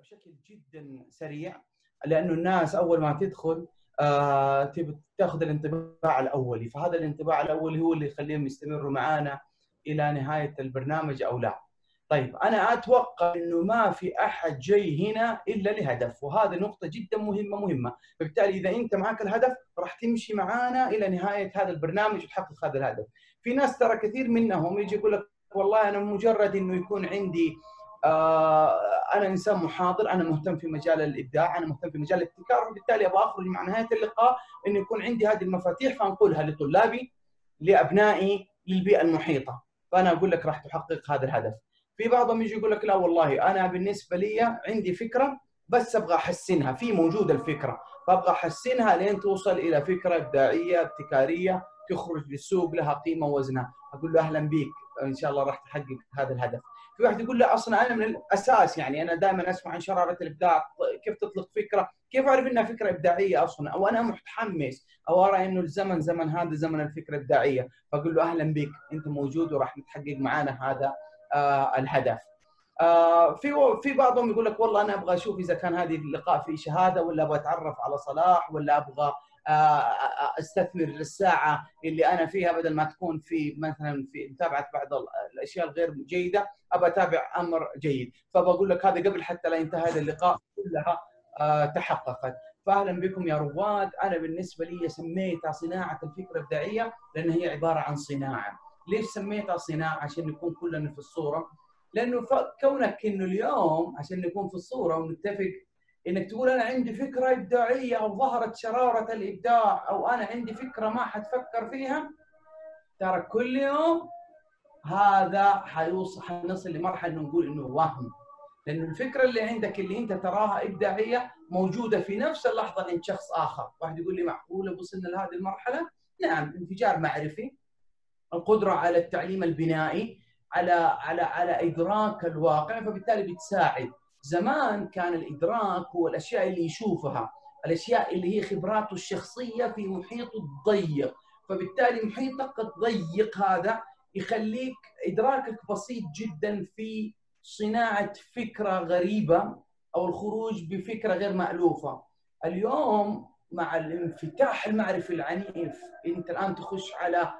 بشكل جدا سريع لأنه الناس أول ما تدخل آه تاخذ الانطباع الأولي. فهذا الانطباع الأولي هو اللي يخليهم يستمروا معنا إلى نهاية البرنامج أو لا. طيب أنا أتوقع إنه ما في أحد جاي هنا إلا لهدف وهذه نقطة جدا مهمة مهمة. فبالتالي إذا أنت معك الهدف راح تمشي معانا إلى نهاية هذا البرنامج وتحقق هذا الهدف. في ناس ترى كثير منهم يجي يقول لك والله أنا مجرد إنه يكون عندي أنا إنسان محاضر أنا مهتم في مجال الإبداع أنا مهتم في مجال الابتكار وبالتالي أبغى أخرج مع نهاية اللقاء انه يكون عندي هذه المفاتيح فأنقلها لطلابي لأبنائي للبيئة المحيطة. فأنا أقول لك راح تحقق هذا الهدف. في بعضهم يجي يقول لك لا والله أنا بالنسبة لي عندي فكرة بس أبغى أحسنها في موجودة الفكرة. فأبغى أحسنها لين توصل إلى فكرة إبداعية ابتكارية تخرج للسوق لها قيمة ووزنها. أقول له أهلا بك إن شاء الله راح تحقق هذا الهدف. في واحد يقول لا أصلا أنا من الأساس يعني أنا دائما أسمع عن شرارة الإبداع كيف تطلق فكرة كيف أعرف إنها فكرة إبداعية أصلا أو أنا متحمس أو أرى إنه الزمن زمن هذا زمن الفكرة الإبداعية. فأقول له أهلا بك أنت موجود وراح نتحقق معانا هذا آه الهدف. آه في في بعضهم يقول لك والله أنا أبغى أشوف إذا كان هذه اللقاء في شهادة ولا أبغى أتعرف على صلاح ولا أبغى استثمر الساعة اللي أنا فيها بدل ما تكون في مثلا في متابعة بعض الأشياء الغير جيدة أبى أتابع أمر جيد. فبقول لك هذا قبل حتى لا ينتهي هذا اللقاء كلها تحققت. فاهلا بكم يا رواد. أنا بالنسبة لي سميتها صناعة الفكرة الإبداعية لأن هي عبارة عن صناعة. ليش سميتها صناعة؟ عشان نكون كلنا في الصورة. لأنه كونك إنه اليوم عشان نكون في الصورة ونتفق إنك تقول أنا عندي فكرة إبداعية أو ظهرت شرارة الإبداع أو أنا عندي فكرة ما حتفكر فيها ترى كل يوم هذا حيوصل حنصل لمرحلة نقول إنه وهم. لأنه الفكرة اللي عندك اللي أنت تراها إبداعية موجودة في نفس اللحظة عند شخص آخر، واحد يقول لي معقولة وصلنا لهذه المرحلة؟ نعم انفجار معرفي القدرة على التعليم البنائي على على على إدراك الواقع فبالتالي بتساعد. زمان كان الإدراك هو الاشياء اللي يشوفها الأشياء اللي هي خبراته الشخصية في محيطه الضيق. فبالتالي محيطك الضيق هذا يخليك إدراكك بسيط جدا في صناعة فكرة غريبة أو الخروج بفكرة غير مألوفة. اليوم مع الانفتاح المعرفي العنيف أنت الآن تخش على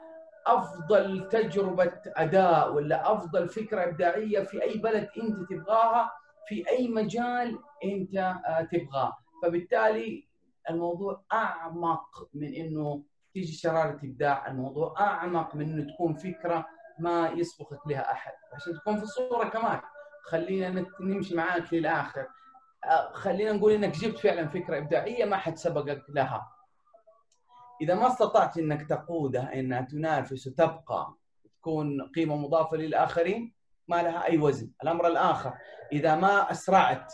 أفضل تجربة أداء ولا أفضل فكرة إبداعية في أي بلد أنت تبغاها في أي مجال أنت تبغاه. فبالتالي الموضوع أعمق من إنه تيجي شرارة إبداع. الموضوع أعمق من إنه تكون فكرة ما يسبقك لها أحد. عشان تكون في الصورة كمان. خلينا نمشي معاك للآخر. خلينا نقول إنك جبت فعلا فكرة إبداعية ما حد سبقك لها. إذا ما استطعت إنك تقودها إنها تنافس وتبقى تكون قيمة مضافة للآخرين ما لها أي وزن الأمر الآخر إذا ما أسرعت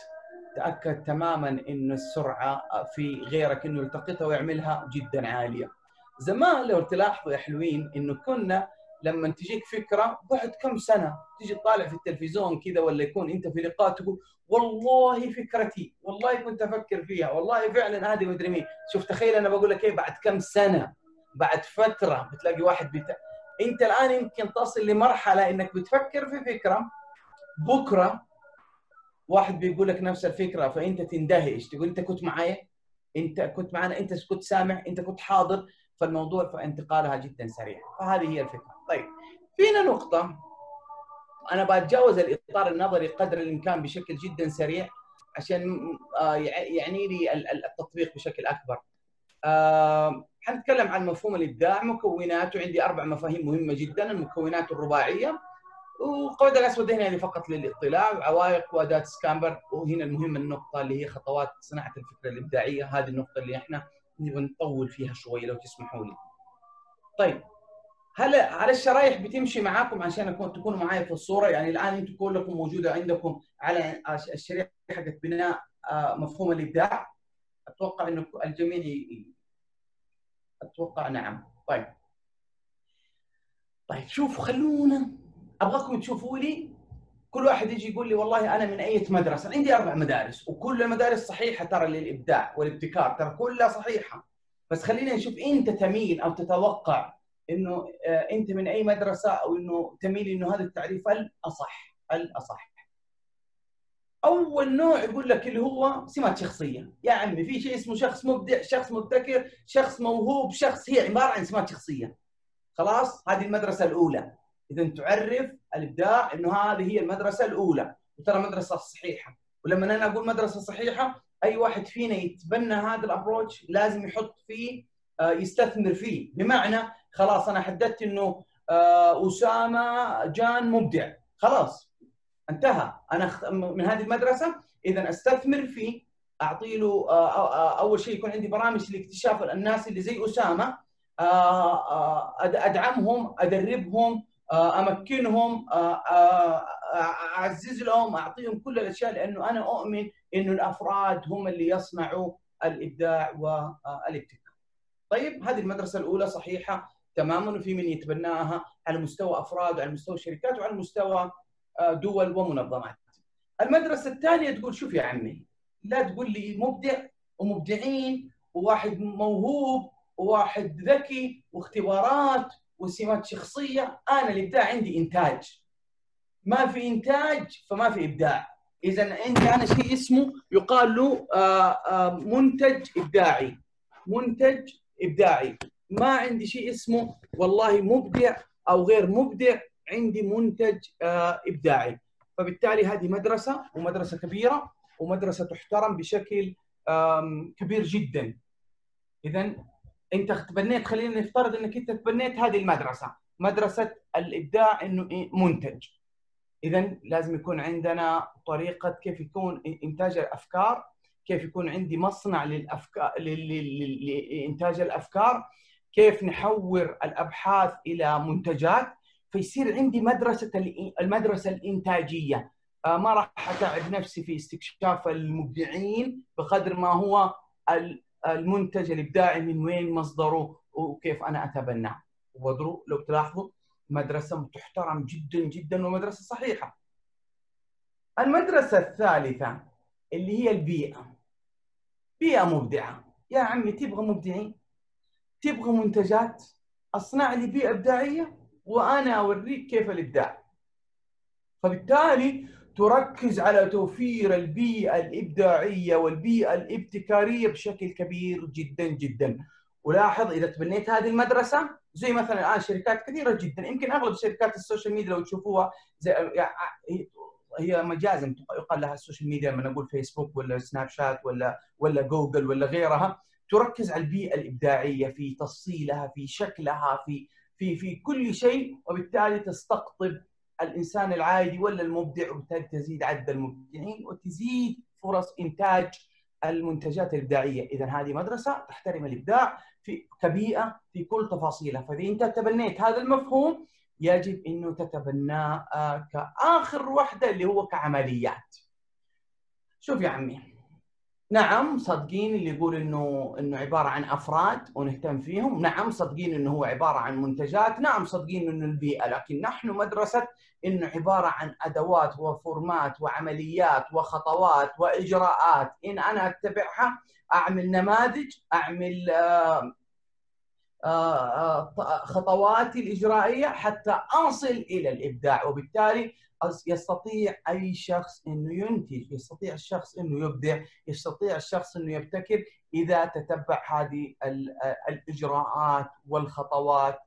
تأكد تماما إن السرعة في غيرك إنه يلتقطها ويعملها جدا عالية زمان لو تلاحظوا يا حلوين إنه كنا لما تجيك فكرة بعد كم سنة تيجي تطالع في التلفزيون كذا ولا يكون أنت في لقاء تقول والله فكرتي والله كنت أفكر فيها والله فعلا هذه مدري مين شوف تخيل أنا بقول لك إيه بعد كم سنة بعد فترة بتلاقي واحد. انت الان يمكن تصل لمرحلة انك بتفكر في فكرة بكرة واحد بيقول لك نفس الفكرة فانت تندهش. تقول انت كنت معايا انت كنت معنا انت كنت سامع انت كنت حاضر. فالموضوع فانتقالها جدا سريع. فهذه هي الفكرة. طيب فينا نقطة. أنا بتجاوز الإطار النظري قدر الإمكان بشكل جدا سريع عشان يعني لي التطبيق بشكل أكبر. حنتكلم عن مفهوم الإبداع. مكوناته عندي أربع مفاهيم مهمة جدا المكونات الرباعية. وقواعد الاسود هنا يعني فقط للاطلاع. عوائق وأداة سكامبر. وهنا المهم النقطة اللي هي خطوات صناعة الفكرة الإبداعية. هذه النقطة اللي إحنا نبغى نطول فيها شوي لو تسمحوا لي. طيب هل هل الشرايح بتمشي معاكم عشان اكون تكونوا معي في الصورة؟ يعني الآن أنتم كلكم موجودة عندكم على الشريحة حقت بناء مفهوم الإبداع. أتوقع إنه الجميع أتوقع نعم. طيب. طيب شوفوا خلونا أبغاكم تشوفوا لي كل واحد يجي يقول لي والله أنا من أي مدرسة؟ عندي أربع مدارس وكل المدارس صحيحة ترى للإبداع والابتكار ترى كلها صحيحة. بس خلينا نشوف أنت تميل أو تتوقع إنه أنت من أي مدرسة أو إنه تميل إنه هذا التعريف الأصح الأصح. أول نوع يقول لك اللي هو سمات شخصية. يا عمي في شيء اسمه شخص مبدع شخص مبتكر شخص موهوب شخص هي عبارة عن سمات شخصية. خلاص؟ هذه المدرسة الأولى. إذا تعرف الإبداع إنه هذه هي المدرسة الأولى. وترى مدرسة صحيحة. ولما أنا أقول مدرسة صحيحة أي واحد فينا يتبنى هذا الابروتش لازم يحط فيه آه، يستثمر فيه. بمعنى خلاص أنا حددت إنه آه، أسامة جان مبدع. خلاص. انتهى أنا من هذه المدرسة اذا أستثمر فيه أعطي له آه، أول شيء يكون عندي برامج لاكتشاف الناس اللي زي أسامة أدعمهم أدربهم أمكنهم أعزز لهم أعطيهم كل الأشياء لأنه أنا أؤمن إنه الأفراد هم اللي يصنعوا الإبداع والابتكار. طيب هذه المدرسة الأولى صحيحة تماما وفي من يتبناها على مستوى أفراد وعلى مستوى شركات وعلى مستوى دول ومنظمات. المدرسة الثانية تقول شوف يا عمي لا تقول لي مبدع ومبدعين وواحد موهوب وواحد ذكي واختبارات وسمات شخصية. أنا الإبداع عندي إنتاج. ما في إنتاج فما في إبداع. اذا عندي أنا شيء اسمه يقال له آه، آه، منتج إبداعي. منتج إبداعي. ما عندي شيء اسمه والله مبدع أو غير مبدع. عندي منتج آه، إبداعي. فبالتالي هذه مدرسة ومدرسة كبيرة ومدرسة تحترم بشكل كبير جدا. اذا أنت تبنيت خلينا نفترض إنك أنت تبنيت هذه المدرسة. مدرسة الإبداع إنه منتج. اذا لازم يكون عندنا طريقة كيف يكون إنتاج الأفكار كيف يكون عندي مصنع للأفكار لإنتاج الأفكار كيف نحور الأبحاث إلى منتجات. فيصير عندي مدرسة المدرسة الإنتاجية. آه، ما راح اتعب نفسي في استكشاف المبدعين بقدر ما هو المنتج الإبداعي من وين مصدره وكيف أنا أتبناه. لو تلاحظوا مدرسة تحترم جدا جدا ومدرسة صحيحة. المدرسة الثالثة اللي هي البيئة. بيئة مبدعة. يا عمي تبغى مبدعين؟ تبغى منتجات؟ أصنع لي بيئة إبداعية؟ وأنا أوريك كيف الإبداع. فبالتالي تركز على توفير البيئة الإبداعية والبيئة الابتكارية بشكل كبير جدا جدا. ولاحظ إذا تبنيت هذه المدرسة زي مثلا الآن شركات كثيرة جدا يمكن أغلب شركات ال social media لو تشوفوها زي هي مجازا يقال لها ال social media لما نقول فيسبوك ولا سناب شات ولا ولا جوجل ولا غيرها. تركز على البيئة الإبداعية في تفصيلها في شكلها في في في كل شيء وبالتالي تستقطب الإنسان العادي ولا المبدع وبالتالي تزيد عدد المبدعين وتزيد فرص إنتاج المنتجات الإبداعية، اذا هذه مدرسة تحترم الإبداع في كبيئة في كل تفاصيلها، فإذا إنت تبنيت هذا المفهوم يجب إنه تتبناه كآخر وحدة اللي هو كعمليات. شوف يا عمي. نعم صدقين اللي يقول إنه إنه عبارة عن أفراد ونهتم فيهم، نعم صدقين إنه هو عبارة عن منتجات، نعم صدقين إنه البيئة، لكن نحن مدرسة إنه عبارة عن أدوات وفورمات وعمليات وخطوات وإجراءات. إن أنا أتبعها أعمل نماذج، أعمل آه، آه، آه، خطواتي الإجرائية حتى أصل إلى الإبداع. وبالتالي يستطيع أي شخص إنه ينتج، يستطيع الشخص إنه يبدع، يستطيع الشخص إنه يبتكر إذا تتبع هذه الإجراءات والخطوات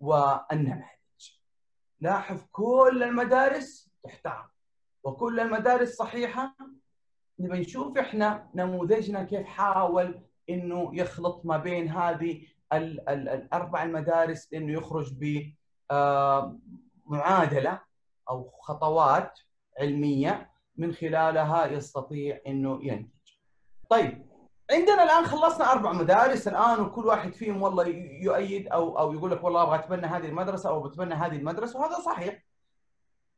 والنماذج. لاحظ كل المدارس تحترم وكل المدارس صحيحة نبي نشوف إحنا نموذجنا كيف حاول إنه يخلط ما بين هذه ال ال الأربع المدارس إنه يخرج بمعادله آه، أو خطوات علمية من خلالها يستطيع إنه ينتج. طيب عندنا الآن خلصنا أربع مدارس الآن وكل واحد فيهم والله يؤيد أو أو يقول لك والله أبغى أتبنى هذه المدرسة أو بتبنى هذه المدرسة وهذا صحيح.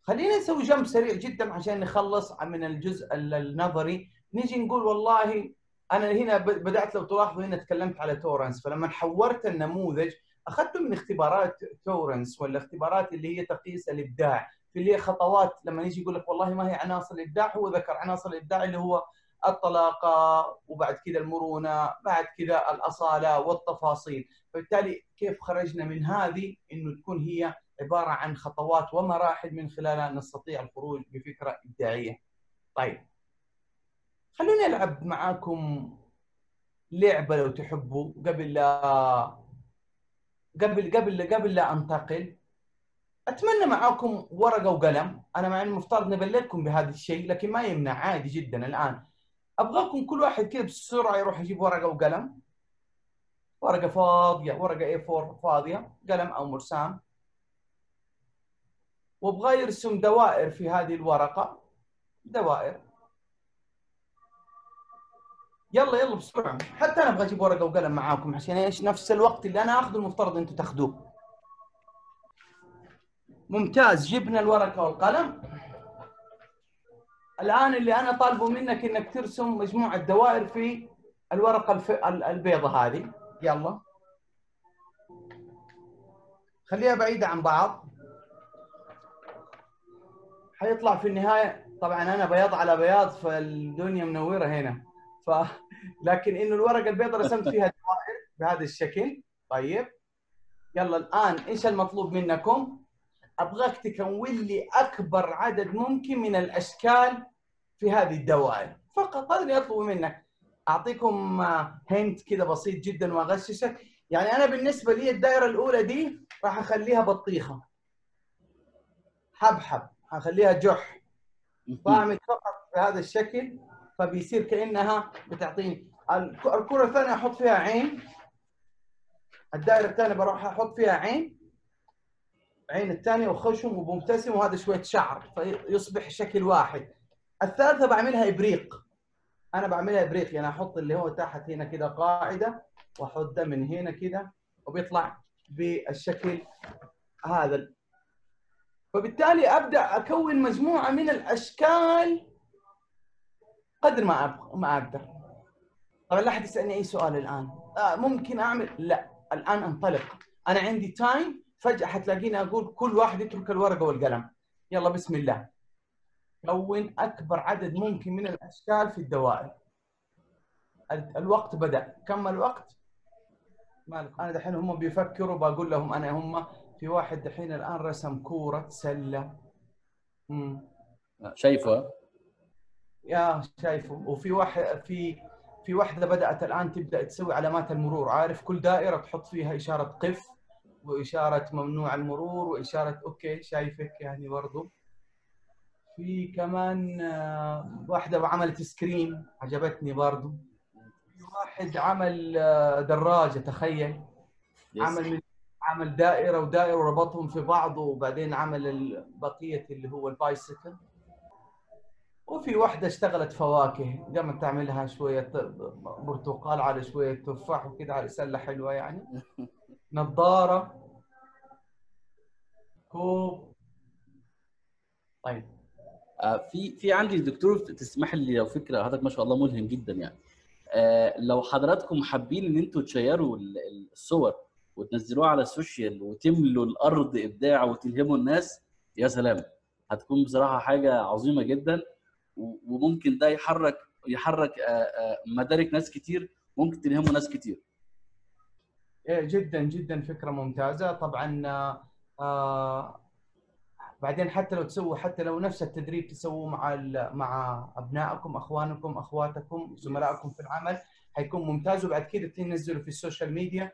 خلينا نسوي جنب سريع جدا عشان نخلص من الجزء النظري نيجي نقول والله أنا هنا بدأت لو تلاحظوا هنا تكلمت على تورنس فلما حورت النموذج أخذته من اختبارات تورنس ولا اختبارات اللي هي تقيس الإبداع في اللي خطوات لما يجي يقول لك والله ما هي عناصر الإبداع هو ذكر عناصر الإبداع اللي هو الطلاقة وبعد كذا المرونة بعد كذا الأصالة والتفاصيل. فبالتالي كيف خرجنا من هذه؟ إنه تكون هي عبارة عن خطوات ومراحل من خلالها نستطيع الخروج بفكرة إبداعية. طيب خلوني العب معاكم لعبة لو تحبوا. قبل لا قبل قبل قبل لا أنتقل أتمنى معاكم ورقة وقلم. أنا مع المفترض نبلغكم بهذا الشيء لكن ما يمنع عادي جدا الآن. أبغاكم كل واحد كذا بسرعة يروح يجيب ورقة وقلم. ورقة فاضية ورقة A4 فاضية قلم أو مرسام. وأبغى يرسم دوائر في هذه الورقة. دوائر. يلا يلا بسرعة. حتى أنا أبغى أجيب ورقة وقلم معاكم عشان إيش؟ نفس الوقت اللي أنا آخذه المفترض أنتم تاخذوه. ممتاز جبنا الورقة والقلم. الآن اللي أنا طالبه منك إنك ترسم مجموعة دوائر في الورقة الف... البيضة هذه. يلا. خليها بعيدة عن بعض. حيطلع في النهاية. طبعا أنا بياض على بياض فالدنيا منورة هنا. ف لكن إنه الورقة البيضاء رسمت فيها دوائر بهذا الشكل. طيب. يلا الآن إيش المطلوب منكم؟ أبغاك تكون لي أكبر عدد ممكن من الأشكال في هذه الدوائر. فقط هذا اللي اطلبه منك. أعطيكم هنت كذا بسيط جدا وأغششك. يعني أنا بالنسبة لي الدائرة الأولى دي راح أخليها بطيخة. حبحب. حخليها جح. فاعمل فقط بهذا الشكل. فبيصير كأنها بتعطيني. الكرة الثانية أحط فيها عين. الدائرة الثانية بروح أحط فيها عين. عين الثانية وخشم ومبتسم وهذا شوية شعر فيصبح شكل واحد. الثالثة بعملها إبريق. أنا بعملها إبريق يعني أحط اللي هو تحت هنا كده قاعدة وأحط ده من هنا كده وبيطلع بالشكل هذا. فبالتالي أبدأ أكون مجموعة من الأشكال قدر ما أبغى ما أقدر. طبعا لا أحد يسألني أي سؤال الآن. آه ممكن أعمل؟ لا. الآن أنطلق. أنا عندي تايم فجأة حتلاقيني أقول كل واحد يترك الورقة والقلم. يلا بسم الله. كون أكبر عدد ممكن من الأشكال في الدوائر. الوقت بدأ. كم الوقت؟ مالك أنا دحين هم بيفكروا بقول لهم أنا هم في واحد دحين الآن رسم كورة سلة. امم شايفه؟ يا شايفه. وفي واحد في في واحدة بدأت الآن تبدأ تسوي علامات المرور. عارف كل دائرة تحط فيها إشارة قف؟ وإشارة ممنوع المرور وإشارة okay شايفك يعني برضو. في كمان آه، واحدة عملت screen عجبتني برضو. في واحد عمل آه، دراجة تخيل. عمل عمل دائرة ودائرة وربطهم في بعض وبعدين عمل بقية اللي هو ال bicycle وفي واحدة اشتغلت فواكه. قامت تعملها شوية برتقال على شوية تفاح وكذا على سلة حلوة يعني. نظارة. كوب طيب. آه في في عندي دكتور تسمح لي لو فكرة هذا ما شاء الله ملهم جدا يعني. آه لو حضراتكم حابين إن أنتم تشيروا الصور وتنزلوها على السوشيال وتملوا الأرض إبداع وتلهموا الناس يا سلام. هتكون بصراحة حاجة عظيمة جدا. وممكن ده يحرك يحرك آه، آه، مدارك ناس كتير ممكن تلهموا ناس كتير. جدا جدا فكرة ممتازة. طبعا آه بعدين حتى لو تسووا حتى لو نفس التدريب تسووه مع مع أبنائكم أخوانكم أخواتكم زملائكم في العمل حيكون ممتاز. وبعد كذا تنزلوا في السوشيال ميديا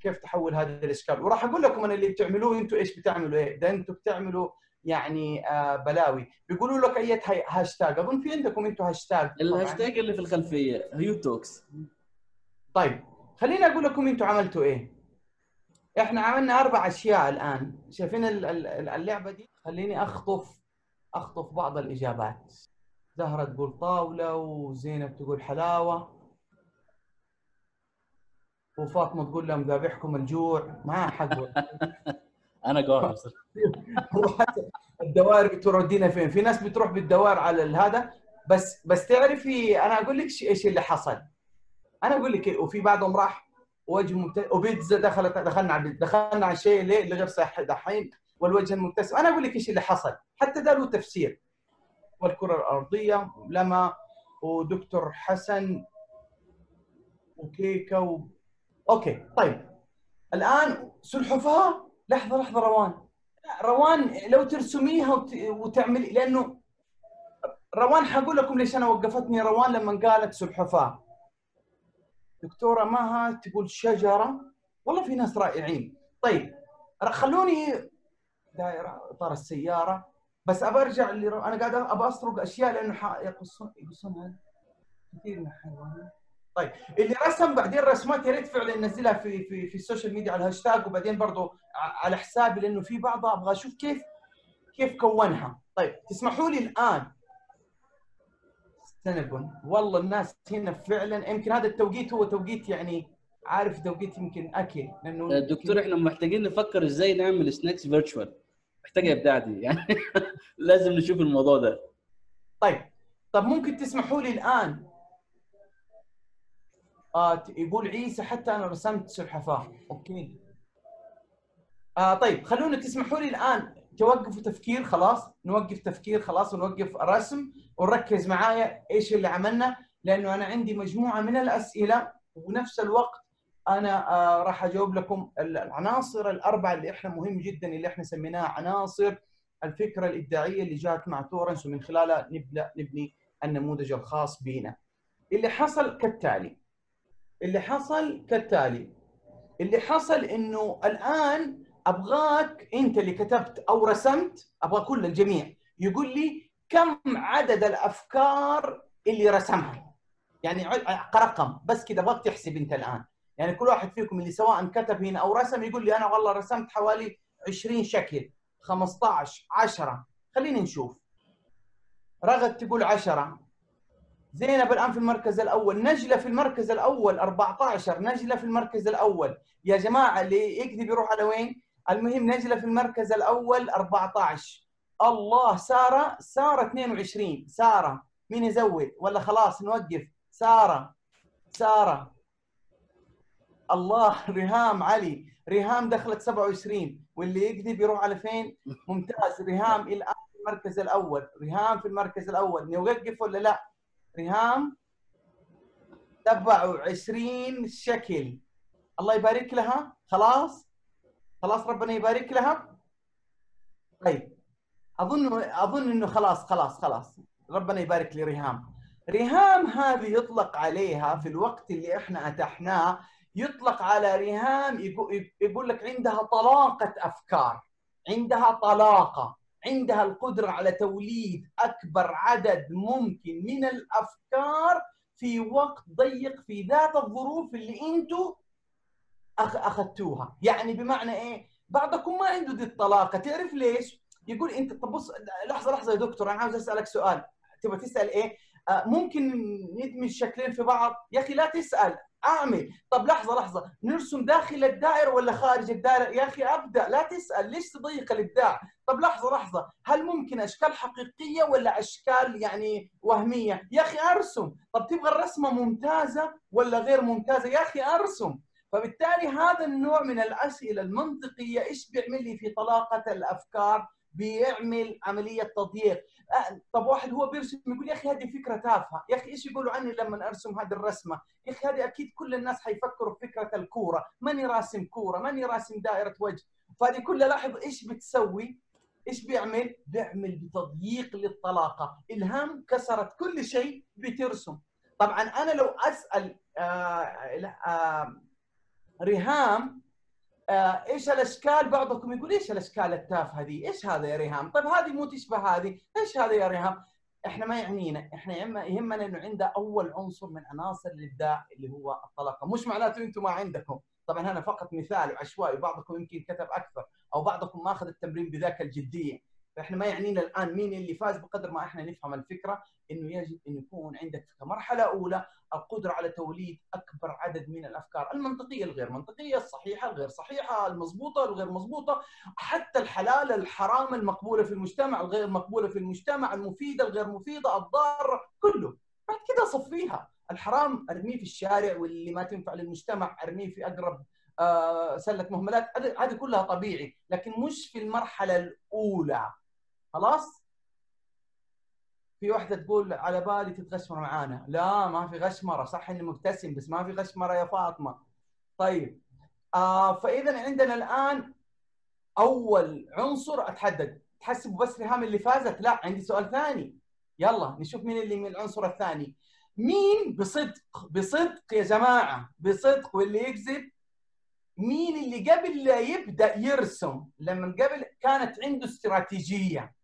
كيف تحول هذا الإشكال. وراح أقول لكم أنا اللي بتعملوه أنتم إيش بتعملوا؟ إيه ده أنتم بتعملوا يعني آه بلاوي. بيقولوا لك اي هاشتاج أظن في عندكم أنتم هاشتاج الهاشتاج اللي في الخلفية هيو توكس طيب. خليني أقول لكم أنتم عملتوا إيه. إحنا عملنا أربع أشياء الآن. شايفين اللعبة دي؟ خليني اخطف أخطف بعض الإجابات. زهرة تقول طاولة وزينب تقول حلاوة. وفاطمة تقول لهم ذابحكم الجوع. ما حق أنا جوع الدوائر بتودينا فين؟ في ناس بتروح بالدوائر على هذا. بس بس تعرفي أنا أقول لك إيش اللي حصل. أنا أقول لك وفي بعضهم راح وجه ممتاز وبيتزا دخلت دخلنا على دخلنا على شيء ليه اللي غير صحي دحين والوجه المبتسم. أنا أقول لك إيش اللي حصل. حتى ده له تفسير. والكرة الأرضية لما ودكتور حسن وكيكة و... أوكي طيب. الآن سلحفاة لحظة لحظة روان. روان لو ترسميها وت... وتعملي لأنه روان حقول لكم ليش أنا وقفتني روان لما قالت سلحفاة. دكتورة مها تقول شجرة؟ والله في ناس رائعين. طيب خلوني دائرة إطار السيارة بس أبى أرجع اللي رو... أنا قاعد أبى أسرق أشياء لأنه ح... يقصون يقصونها كثير من الحيوانات. طيب اللي رسم بعدين رسمات يا ريت فعلا ينزلها في في في ال social media على الهاشتاج وبعدين برضه على حسابي لأنه في بعضها أبغى أشوف كيف كيف كونها. طيب تسمحوا لي الآن سنبن والله الناس هنا فعلا يمكن هذا التوقيت هو توقيت يعني عارف توقيت يمكن أكل لأنه دكتور إحنا محتاجين نفكر إزاي نعمل snacks virtual محتاجه ابداع دي يعني. لازم نشوف الموضوع ده. طيب. طب ممكن تسمحوا لي الآن؟ آه يقول عيسى حتى أنا رسمت سلحفاة. أوكي. آه طيب خلونا تسمحوا لي الآن توقفوا تفكير خلاص. نوقف تفكير خلاص ونوقف رسم ونركز معايا إيش اللي عملنا لأنه أنا عندي مجموعة من الأسئلة ونفس الوقت أنا آه راح أجاوب لكم العناصر الأربعة اللي إحنا مهم جدا اللي إحنا سميناها عناصر الفكرة الإبداعية اللي جات مع تورنس ومن خلالها نبدأ نبني النموذج الخاص بنا. اللي حصل كالتالي اللي حصل كالتالي اللي حصل إنه الآن أبغاك أنت اللي كتبت أو رسمت أبغى كل الجميع يقول لي كم عدد الأفكار اللي رسمها؟ يعني رقم بس كذا ابغاك تحسب أنت الآن. يعني كل واحد فيكم اللي سواء كتب هنا أو رسم يقول لي أنا والله رسمت حوالي 20 شكل 15 10 خلينا نشوف. رغد تقول 10 زينب الآن في المركز الأول. نجلة في المركز الأول 14 نجلة في المركز الأول. يا جماعة اللي يكذب يروح على وين؟ المهم نجلة في المركز الأول 14 الله سارة سارة 22 سارة مين يزود؟ ولا خلاص نوقف؟ سارة سارة. الله ريهام علي. ريهام دخلت 27 واللي يكذب يروح على فين؟ ممتاز. ريهام الان المركز الأول. ريهام في المركز الأول. نوقف ولا لا؟ ريهام 27 شكل. الله يبارك لها. خلاص؟ خلاص ربنا يبارك لها. طيب. أظن أظن إنه خلاص خلاص خلاص. ربنا يبارك لريهام ريهام. هذه يطلق عليها في الوقت اللي إحنا أتحناه يطلق على ريهام يقول لك عندها طلاقة أفكار عندها طلاقة عندها القدرة على توليد أكبر عدد ممكن من الأفكار في وقت ضيق في ذات الظروف اللي أنتم أخذتوها. يعني بمعنى إيه؟ بعضكم ما عنده دي الطلاقة. تعرف ليش؟ يقول انت طب بص لحظه لحظة يا دكتور أنا عاوز أسألك سؤال. تبغى تسأل إيه؟ آه ممكن ندمج شكلين في بعض؟ يا أخي لا تسأل أعمل. طب لحظه لحظة نرسم داخل الدائرة ولا خارج الدائرة؟ يا أخي أبدأ لا تسأل. ليش تضيق الإبداع؟ طب لحظه لحظة هل ممكن أشكال حقيقية ولا أشكال يعني وهمية؟ يا أخي أرسم. طب تبغى الرسمة ممتازة ولا غير ممتازة؟ يا أخي أرسم. فبالتالي هذا النوع من الأسئلة المنطقية إيش بيعمل لي في طلاقة الأفكار؟ بيعمل عملية تضييق. طب واحد هو بيرسم يقول يا أخي هذه فكرة تافهة. يا أخي إيش يقولوا عني لما أرسم هذه الرسمة؟ يا أخي هذه أكيد كل الناس حيفكروا في فكرة الكورة. ماني راسم كورة ماني راسم دائرة وجه. فهذه كلها لاحظ إيش بتسوي؟ إيش بيعمل؟ بيعمل بتضييق للطلاقة. إلهام كسرت كل شيء بترسم. طبعا أنا لو أسأل آه آه ريهام آه إيش الأشكال؟ بعضكم يقول إيش الأشكال التافهة دي إيش هذا يا ريهام؟ طيب هذه مو تشبه هذه. إيش هذا يا ريهام؟ إحنا ما يعنينا. إحنا يهمنا إنه عنده أول عنصر من عناصر الإبداع اللي هو الطلاقة. مش معناته أنتم ما عندكم. طبعا هنا فقط مثال وعشوائي بعضكم يمكن كتب أكثر أو بعضكم ما اخذ التمرين بذاك الجدية. فإحنا ما يعنينا الآن مين اللي فاز بقدر ما إحنا نفهم الفكرة إنه يجب ان يكون عندك كمرحلة أولى القدرة على توليد أكبر عدد من الأفكار المنطقية الغير منطقية، الصحيحة الغير صحيحة، المضبوطة الغير مضبوطة، حتى الحلال الحرام المقبولة في المجتمع الغير مقبولة في المجتمع، المفيدة الغير مفيدة، الضارة، كله. بعد كده صفيها، الحرام أرميه في الشارع واللي ما تنفع للمجتمع أرميه في أقرب آه سلة مهملات، هذه كلها طبيعي، لكن مش في المرحلة الأولى. خلاص؟ في واحدة تقول على بالي تتغشمر معانا. لا ما في غشمرة. صح إني مبتسم بس ما في غشمرة يا فاطمة. طيب. آه فإذا عندنا الآن أول عنصر اتحدد تحسبوا بس ريهام اللي فازت؟ لا عندي سؤال ثاني. يلا نشوف مين اللي من العنصر الثاني. مين بصدق بصدق يا جماعة؟ بصدق واللي يكذب. مين اللي قبل لا يبدأ يرسم؟ لما قبل كانت عنده استراتيجية.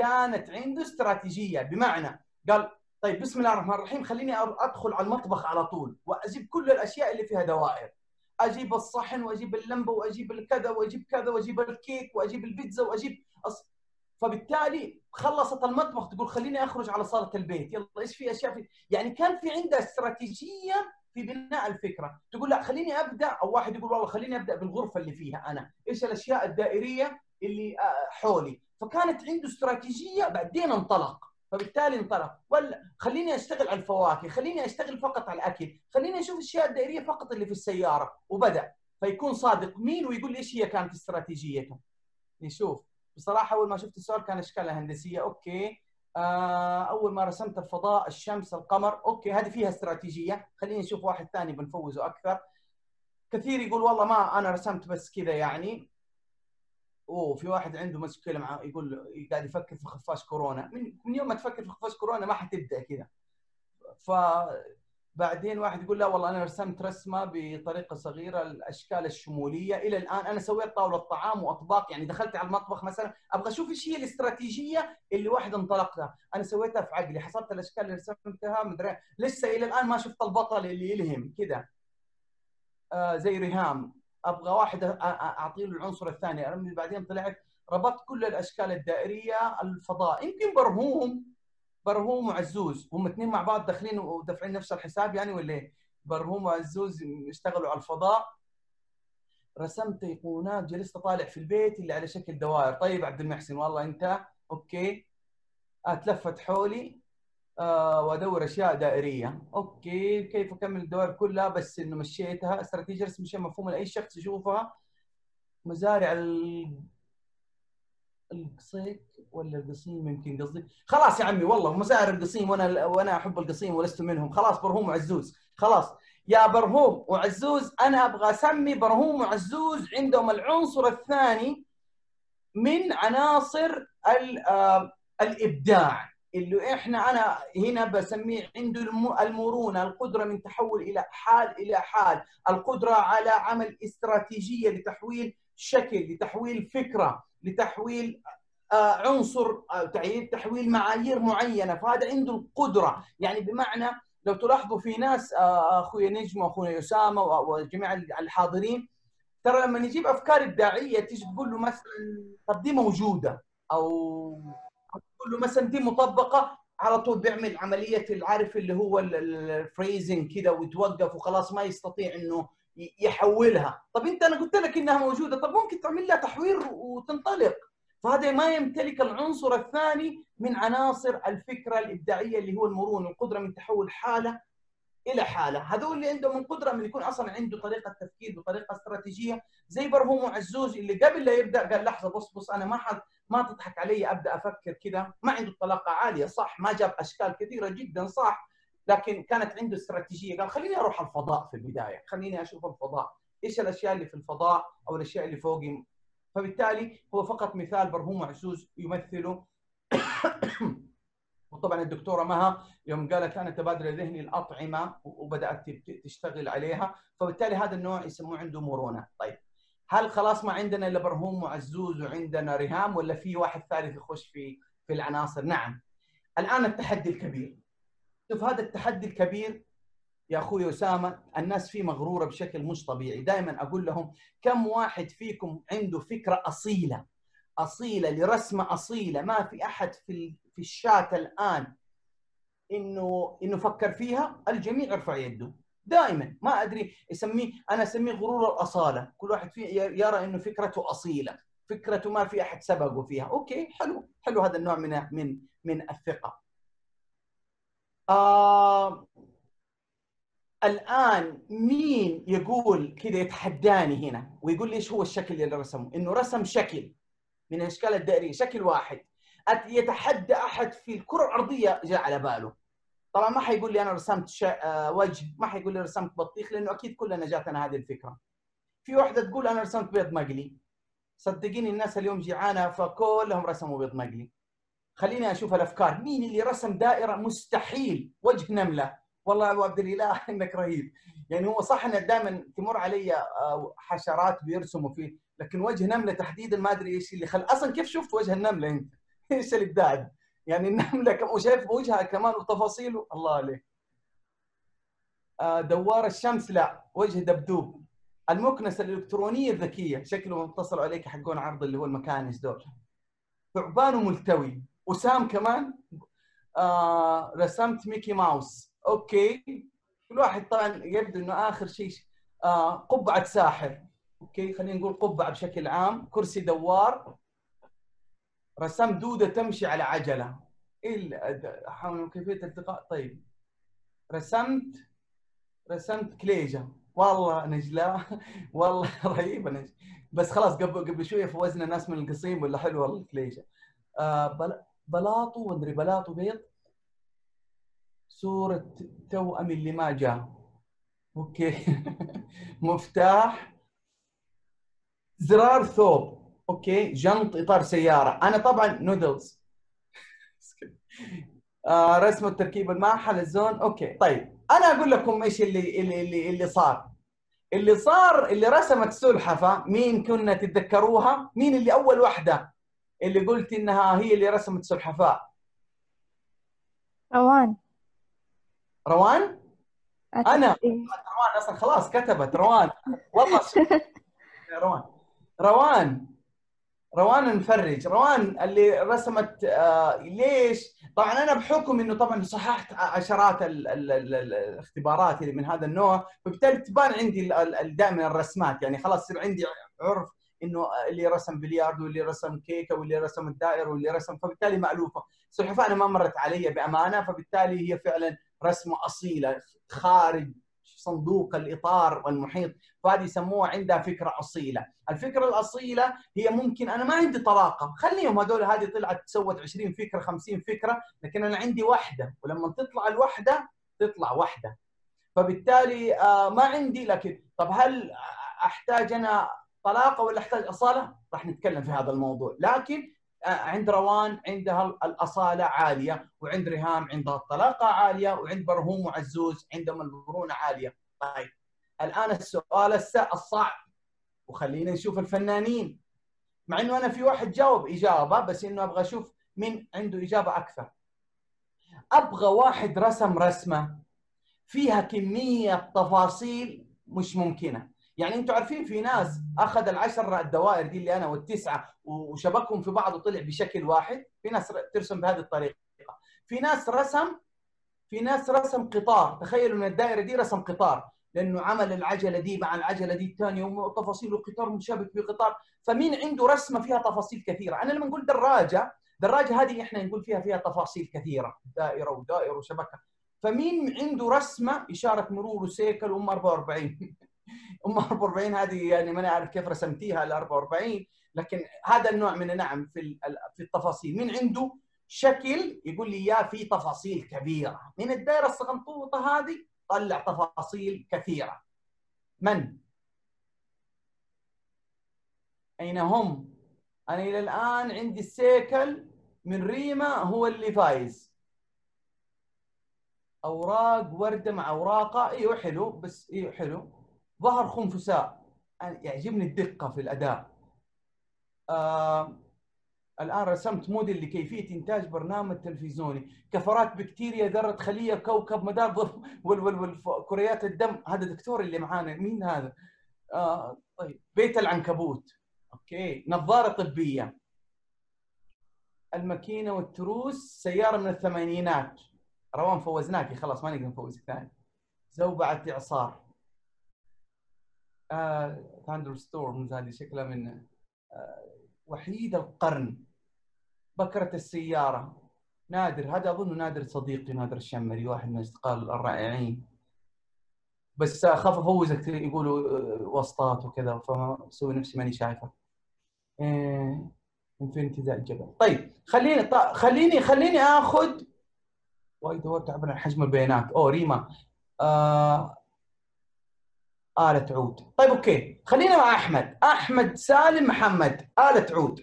كانت عنده استراتيجية. بمعنى قال طيب بسم الله الرحمن الرحيم خليني أدخل على المطبخ على طول وأجيب كل الأشياء اللي فيها دوائر. أجيب الصحن وأجيب اللمبة وأجيب الكذا وأجيب كذا وأجيب الكيك وأجيب البيتزا وأجيب أص... فبالتالي خلصت المطبخ تقول خليني أخرج على صالة البيت. يلا إيش في أشياء في يعني كان في عندها استراتيجية في بناء الفكرة. تقول لا خليني أبدأ. أو واحد يقول والله خليني أبدأ بالغرفة اللي فيها أنا. إيش الأشياء الدائرية اللي حولي؟ فكانت عنده استراتيجية بعدين انطلق. فبالتالي انطلق. ولا خليني أشتغل على الفواكه خليني أشتغل فقط على الأكل خليني أشوف الأشياء الدائرية فقط اللي في السيارة. وبدأ. فيكون صادق. مين ويقول إيش هي كانت استراتيجيته؟ نشوف بصراحة أول ما شفت السؤال كان اشكالها هندسية. okay. آه أول ما رسمت الفضاء الشمس القمر. okay هذه فيها استراتيجية. خليني نشوف واحد ثاني بنفوزه أكثر. كثير يقول والله ما أنا رسمت بس كذا يعني. أوه في واحد عنده مشكلة مع يقول قاعد يفكر في خفاش كورونا. من, من يوم ما تفكر في خفاش كورونا ما حتبدأ كذا. ف بعدين واحد يقول لا والله أنا رسمت رسمة بطريقة صغيرة الاشكال الشمولية. إلى الآن أنا سويت طاولة طعام وأطباق يعني دخلت على المطبخ مثلا أبغى أشوف إيش هي الاستراتيجية اللي واحد انطلق لها أنا سويتها في عقلي حصلت الأشكال اللي رسمتها مدري لسه إلى الآن ما شفت البطل اللي يلهم كذا. آه زي ريهام. أبغى واحد اعطي له العنصر الثاني بعدين طلعت ربطت كل الأشكال الدائرية الفضاء. يمكن برهوم برهوم وعزوز هم اثنين مع بعض داخلين ودافعين نفس الحساب يعني ولا إيه؟ برهوم وعزوز يشتغلوا على الفضاء. رسمت ايقونات جلست أطالع في البيت اللي على شكل دوائر. طيب عبد المحسن والله أنت okay أتلفت حولي. آه وأدور أشياء دائرية. okay كيف أكمل الدوائر كلها؟ بس إنه مشيتها. استراتيجيه رسم شيء مفهوم. لأي شخص يشوفها مزارع القصيك ولا القصيم؟ يمكن قصدي. خلاص يا عمي والله مزارع القصيم وأنا وأنا أحب القصيم ولست منهم. خلاص برهوم وعزوز. خلاص يا برهوم وعزوز أنا أبغى أسمي برهوم وعزوز عندهم العنصر الثاني من عناصر الإبداع. اللي إحنا أنا هنا بسميه عنده المرونة القدرة من تحول إلى حال إلى حال. القدرة على عمل استراتيجية لتحويل شكل لتحويل فكرة لتحويل عنصر تعيين تحويل معايير معينة. فهذا عنده القدرة. يعني بمعنى لو تلاحظوا في ناس اخويا نجم واخويا اسامه وجميع الحاضرين ترى لما نجيب أفكار إبداعية تيجي تقول له مثلا طب دي موجوده أو تقول له مثلا دي مطبقة على طول بيعمل عملية العارف اللي هو الفريزنج كده ويتوقف وخلاص ما يستطيع إنه يحولها. طب أنت أنا قلت لك إنها موجودة طب ممكن تعمل لها تحوير وتنطلق. فهذا ما يمتلك العنصر الثاني من عناصر الفكرة الإبداعية اللي هو المرونة القدرة من تحول حالة إلى حالة. هذول اللي عندهم القدره من يكون أصلا عنده طريقة تفكير وطريقة استراتيجية زي برهوم وعزوز اللي قبل لا يبدأ قال لحظة بص بص أنا ما حد ما تضحك علي أبدأ أفكر كذا ما عنده طلاقة عالية صح ما جاب أشكال كثيرة جدا صح لكن كانت عنده استراتيجية. قال خليني أروح الفضاء في البداية خليني أشوف الفضاء. إيش الأشياء اللي في الفضاء أو الأشياء اللي فوقي فبالتالي هو فقط مثال برهوم وعزوز يمثله. وطبعا الدكتورة مها يوم قالت أنا تبادل ذهني الأطعمة وبدأت تشتغل عليها. فبالتالي هذا النوع يسموه عنده مرونة. طيب هل خلاص ما عندنا إلا برهوم وعزوز وعندنا ريهام ولا في واحد ثالث يخش في في العناصر؟ نعم. الآن التحدي الكبير. شوف هذا التحدي الكبير يا أخوي أسامة الناس فيه مغرورة بشكل مش طبيعي. دائما أقول لهم كم واحد فيكم عنده فكرة أصيلة؟ أصيلة لرسمة أصيلة. ما في أحد في في الشات الآن إنه إنه فكر فيها الجميع يرفع يده. دائما ما أدري يسميه أنا أسميه غرور الأصالة. كل واحد فيه يرى إنه فكرته أصيلة. فكرته ما في أحد سبقه فيها. أوكي حلو. حلو هذا النوع من من من الثقة. آه الآن مين يقول كذا يتحداني هنا؟ ويقول لي إيش هو الشكل اللي رسمه؟ إنه رسم شكل من الاشكال الدائرية. شكل واحد. يتحدى أحد في الكرة الأرضية جاء على باله. طبعا ما حيقول لي أنا رسمت شا... وجه ما حيقول لي رسمت بطيخ لأنه أكيد كلنا جاتنا هذه الفكرة. في واحدة تقول أنا رسمت بيض مقلي. صدقيني الناس اليوم جيعانة فكلهم رسموا بيض مقلي. خليني أشوف الأفكار. مين اللي رسم دائرة؟ مستحيل. وجه نملة. والله أبو عبد الإله إنك رهيب. يعني هو صح ان دائما تمر علي آه، حشرات بيرسموا فيه لكن وجه نملة تحديدا ما أدري إيش اللي خل أصلا كيف شفت وجه النملة أنت؟ إيش الابداع؟ يعني النملة وشايف وجهها كمان وتفاصيله. الله عليك. آه، دوار الشمس. لا وجه دبدوب. المكنسة الإلكترونية الذكية. شكله اتصلوا عليك حقون عرض اللي هو المكانس دول. ثعبان ملتوي وسام كمان. آه رسمت ميكي ماوس okay. كل واحد طبعا يبدو إنه آخر شيء. آه قبعة ساحر. okay خلينا نقول قبعة بشكل عام. كرسي دوار. رسمت دودة تمشي على عجلة. إيه حول كيفية التقاء؟ طيب. رسمت رسمت كليجة. والله نجلاء والله رهيبة نجلاء بس خلاص قبل قبل شوية فوزنا ناس من القصيم ولا حلوة الكليجة. آه بلاطو ومدري بلاطو بيض. صورة توأم اللي ما جاء. okay. مفتاح. زرار ثوب. okay جنط إطار سيارة. أنا طبعا نودلز آه رسم التركيب الماحة للزون okay طيب. أنا أقول لكم إيش اللي اللي اللي, اللي صار. اللي صار اللي رسمت سلحفة مين كنا تتذكروها؟ مين اللي أول واحدة اللي قلت إنها هي اللي رسمت سلحفاء روان. روان؟ أنا. إيه. روان أصلا خلاص كتبت. روان. والله روان. روان. روان المفرج روان اللي رسمت آه ليش؟ طبعا أنا بحكم إنه طبعا صححت عشرات ال ال ال ال الاختبارات اللي من هذا النوع فبالتالي تبان عندي دائما الرسمات. يعني خلاص يصير عندي عرف إنه اللي رسم بلياردو واللي رسم كيكه واللي رسم الدائرة واللي رسم فبالتالي مألوفة. السلحفاه أنا ما مرت علي بأمانة فبالتالي هي فعلا رسمة أصيلة خارج صندوق الإطار والمحيط فهذه يسموها عندها فكرة أصيلة، الفكرة الأصيلة هي ممكن أنا ما عندي طلاقة، خليهم هذول هذه طلعت سوت 20 فكرة 50 فكرة، لكن أنا عندي واحدة ولما تطلع الوحدة تطلع واحدة. فبالتالي آه ما عندي لكن طب هل أحتاج أنا طلاقة ولا أحتاج أصالة؟ راح نتكلم في هذا الموضوع، لكن عند روان عندها الأصالة عالية وعند ريهام عندها الطلاقة عالية وعند برهوم وعزوز عندهم المرونة عالية. طيب الآن السؤال الصعب وخلينا نشوف الفنانين. مع إنه أنا في واحد جاوب إجابة بس إنه أبغى أشوف مين عنده إجابة أكثر. أبغى واحد رسم رسمة فيها كمية تفاصيل مش ممكنة. يعني أنتم عارفين في ناس أخذ العشر الدوائر دي اللي أنا والتسعة وشبكهم في بعض وطلع بشكل واحد في ناس ترسم بهذه الطريقة. في ناس رسم في ناس رسم قطار. تخيلوا إن الدائرة دي رسم قطار لأنه عمل العجلة دي مع العجلة دي الثانية وتفاصيل القطار مشابك بقطار فمين عنده رسمة فيها تفاصيل كثيرة؟ أنا لما نقول دراجة دراجة هذه إحنا نقول فيها فيها تفاصيل كثيرة دائرة ودائرة وشبكة. فمين عنده رسمة؟ إشارة مرور وسيكل وأم 44 ام 44 هذه يعني ماني عارف كيف رسمتيها ال 44 لكن هذا النوع من نعم في في التفاصيل. مين عنده شكل يقول لي اياه في تفاصيل كبيرة. من الدائرة الصغنطوطه هذه طلع تفاصيل كثيرة. من؟ أين هم؟ أنا إلى الآن عندي السيكل من ريما هو اللي فايز. أوراق وردة مع أوراقة. إيوه حلو بس إيوه حلو. ظهر خنفساء. يعجبني الدقة في الأداء. آه الآن رسمت موديل لكيفية إنتاج برنامج تلفزيوني. كفرات بكتيريا ذرة خلية كوكب مدار والكريات الدم. هذا دكتور اللي معانا. مين هذا؟ آه طيب بيت العنكبوت. okay نظارة طبية. الماكينة والتروس سيارة من الثمانينات. روان فوزناكي. خلاص ما نقدر نفوزك ثاني. زوبعة إعصار. thunder آه، storms هذه شكلها من آه وحيد القرن. بكرة السيارة. نادر هذا أظن نادر صديقي نادر الشمري واحد من الأصدقاء الرائعين. بس أخاف أفوزك يقولوا آه، وسطات وكذا فأسوي نفسي ماني شايفه. إيه infinity ذا الجبل. طيب خليني طيب خليني خليني آخذ وايد دورت عبر حجم البيانات. أوه ريما. آه آلة عود طيب أوكي. خلينا مع أحمد. أحمد سالم محمد آلة عود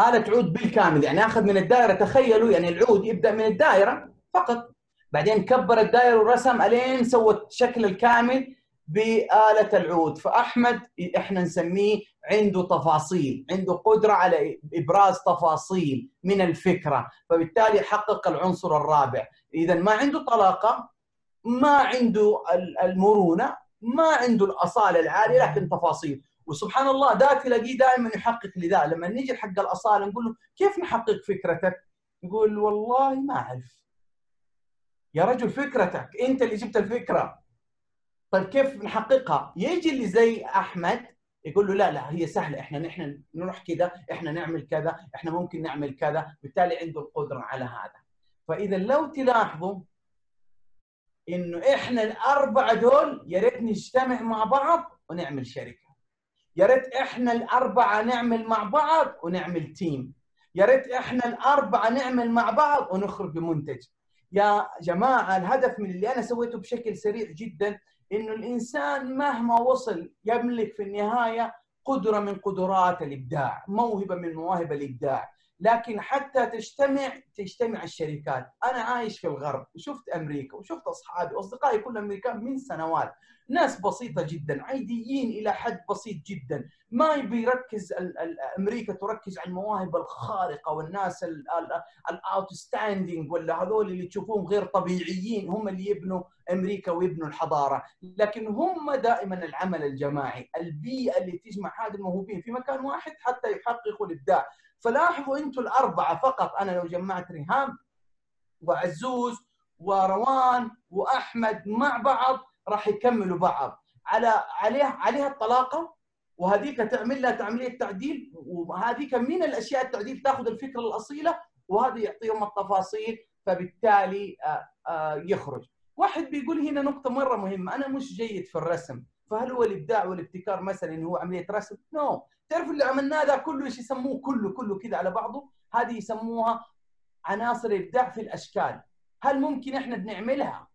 آلة عود بالكامل. يعني أخذ من الدائرة تخيلوا يعني العود يبدأ من الدائرة فقط. بعدين كبر الدائرة ورسم ألين سوى الشكل الكامل بآلة العود. فأحمد إحنا نسميه عنده تفاصيل عنده قدرة على إبراز تفاصيل من الفكرة. فبالتالي حقق العنصر الرابع. إذا ما عنده طلاقة ما عنده المرونة ما عنده الأصالة العالية لكن تفاصيل. وسبحان الله ده تلاقيه دائما يحقق لذا لما نيجي حق الأصالة نقول له كيف نحقق فكرتك؟ يقول والله ما أعرف. يا رجل فكرتك أنت اللي جبت الفكرة. طيب كيف نحققها؟ يجي اللي زي أحمد يقول له لا لا هي سهلة. إحنا نحن نروح كذا إحنا نعمل كذا إحنا ممكن نعمل كذا. بالتالي عنده القدرة على هذا. فإذا لو تلاحظوا إنه إحنا الأربعة دول يا ريت نجتمع مع بعض ونعمل شركة. يا ريت إحنا الأربعة نعمل مع بعض ونعمل تيم يا ريت إحنا الأربعة نعمل مع بعض ونخرج بمنتج. يا جماعة الهدف من اللي أنا سويته بشكل سريع جدا إنه الإنسان مهما وصل يملك في النهاية قدرة من قدرات الإبداع، موهبة من مواهب الإبداع، لكن حتى تجتمع تجتمع الشركات، أنا عايش في الغرب وشفت أمريكا وشفت أصحابي واصدقائي كلهم أمريكان من سنوات، ناس بسيطة جدا، عاديين إلى حد بسيط جدا، ما يبي يركز أمريكا تركز على المواهب الخارقة والناس الاوتستاندينج ولا هذول اللي تشوفوهم غير طبيعيين هم اللي يبنوا أمريكا ويبنوا الحضارة، لكن هم دائما العمل الجماعي، البيئة اللي تجمع هذه الموهوبين في مكان واحد حتى يحققوا الإبداع، فلاحظوا أنتم الاربعه فقط أنا لو جمعت ريهام وعزوز وروان واحمد مع بعض راح يكملوا بعض. على عليها عليها الطلاقه؟ وهذيك تعمل لها عمليه تعديل؟ وهذيك من الأشياء التعديل تأخذ الفكرة الأصيلة وهذا يعطيهم التفاصيل فبالتالي يخرج. واحد بيقول هنا نقطة مرة مهمة أنا مش جيد في الرسم. فهل هو الإبداع والابتكار مثلا هو عملية رسم؟ نو no. تعرفوا اللي عملناه ده كله إيش يسموه؟ كله كله كذا على بعضه. هذه يسموها عناصر ابداع في الأشكال. هل ممكن إحنا بنعملها؟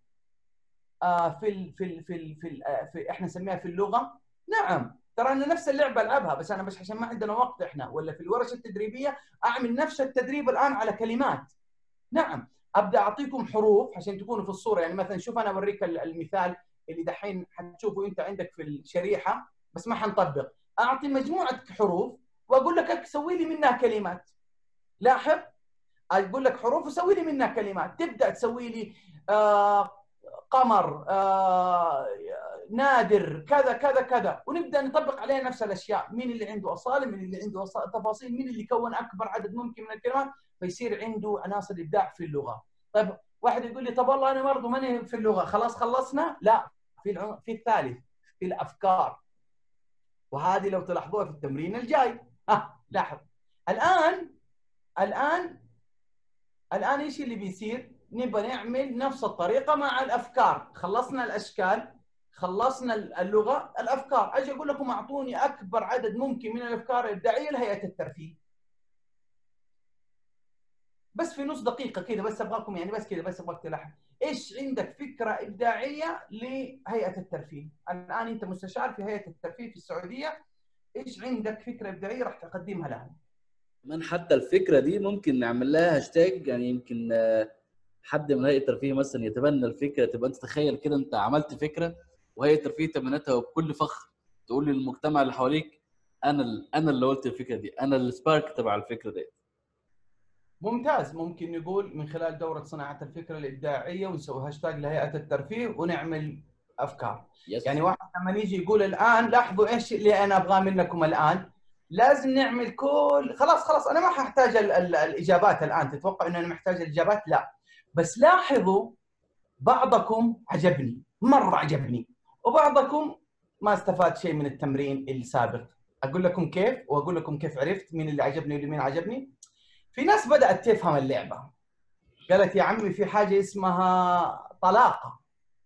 في ال في ال في ال في, ال في إحنا نسميها في اللغة. نعم. ترى أنا نفس اللعبة ألعبها بس أنا بس عشان ما عندنا وقت إحنا. ولا في الورشة التدريبية أعمل نفس التدريب الآن على كلمات. نعم. أبدأ أعطيكم حروف عشان تكونوا في الصورة. يعني مثلا شوف أنا أوريك المثال. اللي دحين حتشوفه انت عندك في الشريحة بس ما حنطبق. أعطي مجموعة حروف وأقول لك سوي لي منها كلمات. لاحظ؟ أقول لك حروف وسوي لي منها كلمات. تبدأ تسوي لي آه قمر آه نادر كذا كذا كذا. ونبدأ نطبق عليه نفس الأشياء. مين اللي عنده أصالة مين اللي عنده تفاصيل مين اللي كون أكبر عدد ممكن من الكلمات؟ فيصير عنده عناصر إبداع في اللغة. طيب واحد يقول لي طب والله أنا برضه ماني في اللغة. خلاص خلصنا؟ لا. في. في الثالث في الأفكار. وهذه لو تلاحظوها في التمرين الجاي. ها لاحظ. الآن الآن الآن إيش اللي بيصير؟ نبغى نعمل نفس الطريقة مع الأفكار. خلصنا الأشكال خلصنا اللغة الأفكار. أجي أقول لكم أعطوني أكبر عدد ممكن من الأفكار الابداعيه لهيئة الترفيه. بس في نص دقيقة كذا بس أبغاكم يعني بس كذا بس أبغاك تلاحظ إيش عندك فكرة إبداعية لهيئة الترفيه؟ الآن أنت مستشار في هيئة الترفيه في السعودية إيش عندك فكرة إبداعية راح تقدمها لهم؟ كمان حتى الفكرة دي ممكن نعمل لها هاشتاج يعني يمكن حد من هيئة الترفيه مثلا يتبنى الفكرة تبقى أنت تخيل كده أنت عملت فكرة وهيئة الترفيه تبنتها وبكل فخر تقول للمجتمع اللي حواليك أنا أنا اللي قلت الفكرة دي أنا ال spark تبع الفكرة دي ممتاز. ممكن نقول من خلال دورة صناعة الفكرة الإبداعية ونسوي هاشتاج لهيئة الترفيه ونعمل أفكار. yes. يعني واحد لما يجي يقول الآن لاحظوا إيش اللي أنا أبغاه منكم الآن؟ لازم نعمل كل خلاص خلاص أنا ما ححتاج ال... ال... الإجابات الآن. تتوقع ان أنا محتاج الإجابات؟ لا. بس لاحظوا بعضكم عجبني مرة عجبني وبعضكم ما استفاد شيء من التمرين السابق. أقول لكم كيف وأقول لكم كيف عرفت مين اللي عجبني واللي مين عجبني؟ في ناس بدأت تفهم اللعبة. قالت يا عمي في حاجة اسمها طلاقة.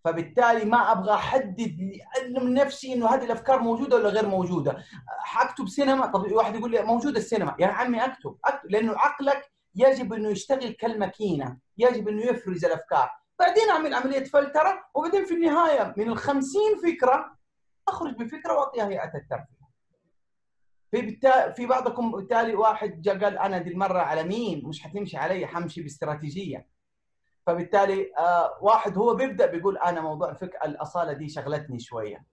فبالتالي ما أبغى أحدد اعلم نفسي إنه هذه الأفكار موجودة ولا غير موجودة. حاكتب سينما؟ طب واحد يقول لي موجودة السينما. يا عمي أكتب أكتب لأنه عقلك يجب إنه يشتغل كالماكينة. يجب إنه يفرز الأفكار. بعدين أعمل عملية فلترة وبعدين في النهاية من ال 50 فكرة أخرج بفكرة وأعطيها هيئة الترفيه. في في بعضكم بالتالي واحد جاء قال أنا دي المرة على مين؟ مش حتمشي علي حمشي باستراتيجية. فبالتالي آه واحد هو بيبدأ بيقول أنا موضوع فك الأصالة دي شغلتني شوية.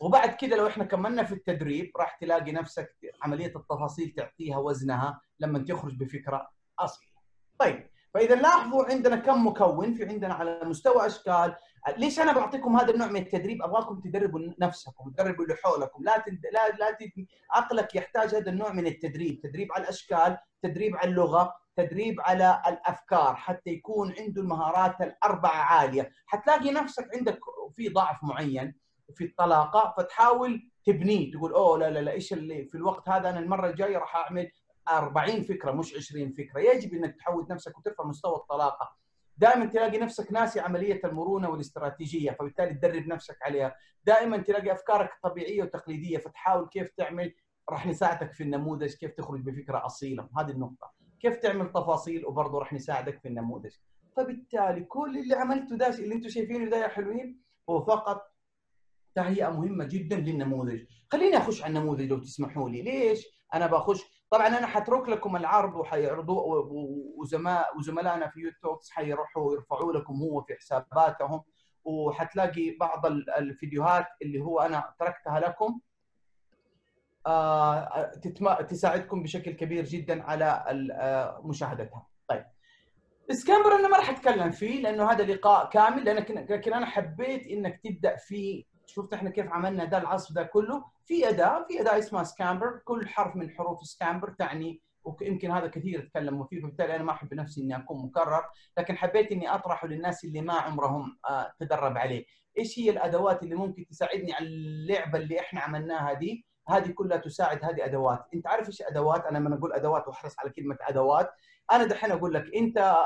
وبعد كده لو إحنا كملنا في التدريب راح تلاقي نفسك عملية التفاصيل تعطيها وزنها لما تخرج بفكرة اصيله. طيب فإذا لاحظوا عندنا كم مكون في عندنا على مستوى أشكال ليش أنا بعطيكم هذا النوع من التدريب؟ أبغاكم تدربوا نفسكم تدربوا اللي حولكم. لا تد... لا لا تد... عقلك يحتاج هذا النوع من التدريب تدريب على الأشكال تدريب على اللغة تدريب على الأفكار حتى يكون عنده المهارات الأربعة عالية. حتلاقي نفسك عندك في ضعف معين في الطلاقة فتحاول تبنيه. تقول أوه لا لا لا إيش اللي في الوقت هذا؟ أنا المرة الجاية راح أعمل 40 فكرة مش 20 فكرة. يجب إنك تحود نفسك وترفع مستوى الطلاقة. دائما تلاقي نفسك ناسي عملية المرونة والاستراتيجية فبالتالي تدرب نفسك عليها. دائما تلاقي أفكارك طبيعية وتقليدية فتحاول كيف تعمل راح نساعدك في النموذج كيف تخرج بفكرة أصيلة. هذه النقطة. كيف تعمل تفاصيل وبرضه راح نساعدك في النموذج. فبالتالي كل اللي عملته ده اللي أنتم شايفينه ده يا حلوين هو فقط تهيئة مهمة جدا للنموذج. خليني أخش على النموذج لو تسمحوا لي. ليش؟ أنا بخش طبعا أنا حترك لكم العرض وحيعرضوا وزماء وزملائنا في يوتيوب حيروحوا يرفعوا لكم هو في حساباتهم. وحتلاقي بعض الفيديوهات اللي هو أنا تركتها لكم تساعدكم بشكل كبير جدا على مشاهدتها. طيب. سكامبر أنا ما راح أتكلم فيه لأنه هذا لقاء كامل. لكن أنا حبيت إنك تبدأ فيه شفت إحنا كيف عملنا ده العصف ده كله. في أداة في أداة اسمها SCAMPER. كل حرف من حروف SCAMPER تعني ويمكن هذا كثير تكلموا فيه فبالتالي أنا ما أحب نفسي إني أكون مكرر لكن حبيت إني اطرحه للناس اللي ما عمرهم تدرب عليه. إيش هي الأدوات اللي ممكن تساعدني على اللعبة اللي إحنا عملناها دي؟ هذه كلها تساعد هذه أدوات. أنت عارف إيش أدوات؟ أنا لما أقول أدوات وأحرص على كلمة أدوات أنا دحين أقول لك أنت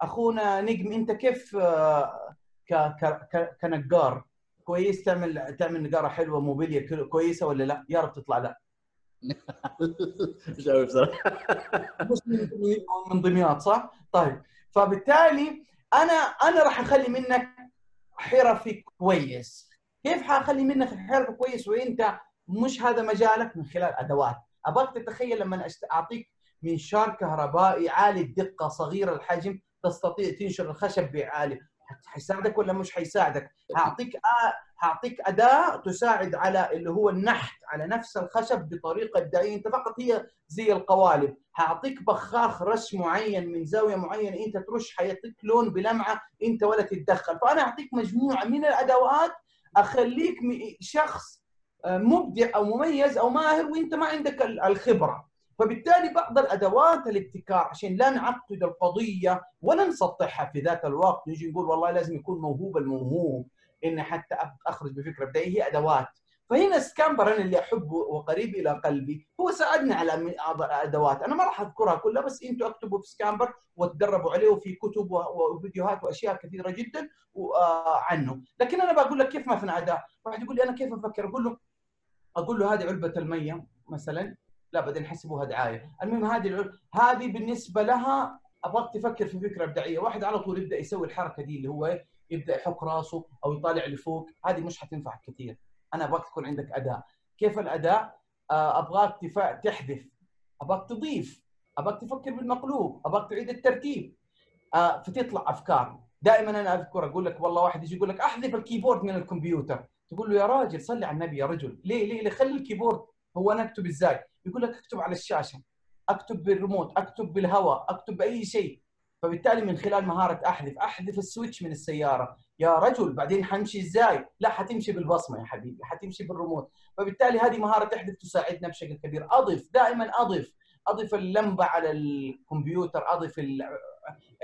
أخونا نجم أنت كيف كنجار؟ كويس تعمل تعمل نقارة حلوة موبيليا كويسة ولا لا؟ يا رب تطلع لا. مش عارف بصراحه من دمياط صح؟ طيب فبالتالي أنا أنا راح أخلي منك حرفي كويس. كيف حأخلي منك حرفي كويس وأنت مش هذا مجالك من خلال أدوات. أبغاك تتخيل لما أعطيك منشار كهربائي عالي الدقة صغير الحجم تستطيع تنشر الخشب بعالي حيساعدك ولا مش حيساعدك؟ هعطيك آه هعطيك أداة تساعد على اللي هو النحت على نفس الخشب بطريقة ابداعيه أنت فقط هي زي القوالب. هعطيك بخاخ رش معين من زاوية معينة أنت ترش حيعطيك لون بلمعة أنت ولا تتدخل. فأنا أعطيك مجموعة من الأدوات أخليك شخص مبدع أو مميز أو ماهر وأنت ما عندك الخبرة. فبالتالي بعض الأدوات الابتكار عشان لا نعقد القضية ولا نسطحها في ذات الوقت نجي نقول والله لازم يكون موهوب الموهوب ان حتى أخرج بفكرة ابداعيه هي أدوات. فهنا SCAMPER أنا اللي أحبه وقريب إلى قلبي هو ساعدني على أدوات. أنا ما راح أذكرها كلها بس أنتم اكتبوا في SCAMPER وتدربوا عليه وفي كتب وفيديوهات وأشياء كثيرة جدا عنه. لكن أنا بقول لك كيف مثلا اداه واحد يقول لي أنا كيف أفكر؟ أقول له أقول له هذه علبة المية مثلا. لا بعدين حسبوها دعاية. المهم هذه هذه بالنسبة لها أبغاك تفكر في فكرة إبداعية. واحد على طول يبدأ يسوي الحركة دي اللي هو يبدأ يحك راسه أو يطالع لفوق. هذه مش حتنفعك كثير. أنا أبغاك تكون عندك أداء. كيف الأداء؟ أبغاك تفا... تحذف. أبغاك تضيف. أبغاك تفكر بالمقلوب. أبغاك تعيد الترتيب. آه فتطلع أفكار. دائما أنا أذكر أقول لك والله واحد يجي يقول لك أحذف ال keyboard من الكمبيوتر. تقول له يا راجل صلي على النبي يا رجل. ليه؟ ليه, ليه؟ خلي ال keyboard هو أنا أكتب إزاي. يقول لك اكتب على الشاشة اكتب بالريموت اكتب بالهواء اكتب بأي شيء. فبالتالي من خلال مهارة أحذف أحذف ال switch من السيارة. يا رجل بعدين حنمشي إزاي؟ لا حتمشي بالبصمة يا حبيبي حتمشي بالريموت. فبالتالي هذه مهارة تحذف تساعدنا بشكل كبير. أضف دائما أضف. أضف اللمبة على الكمبيوتر أضف ال...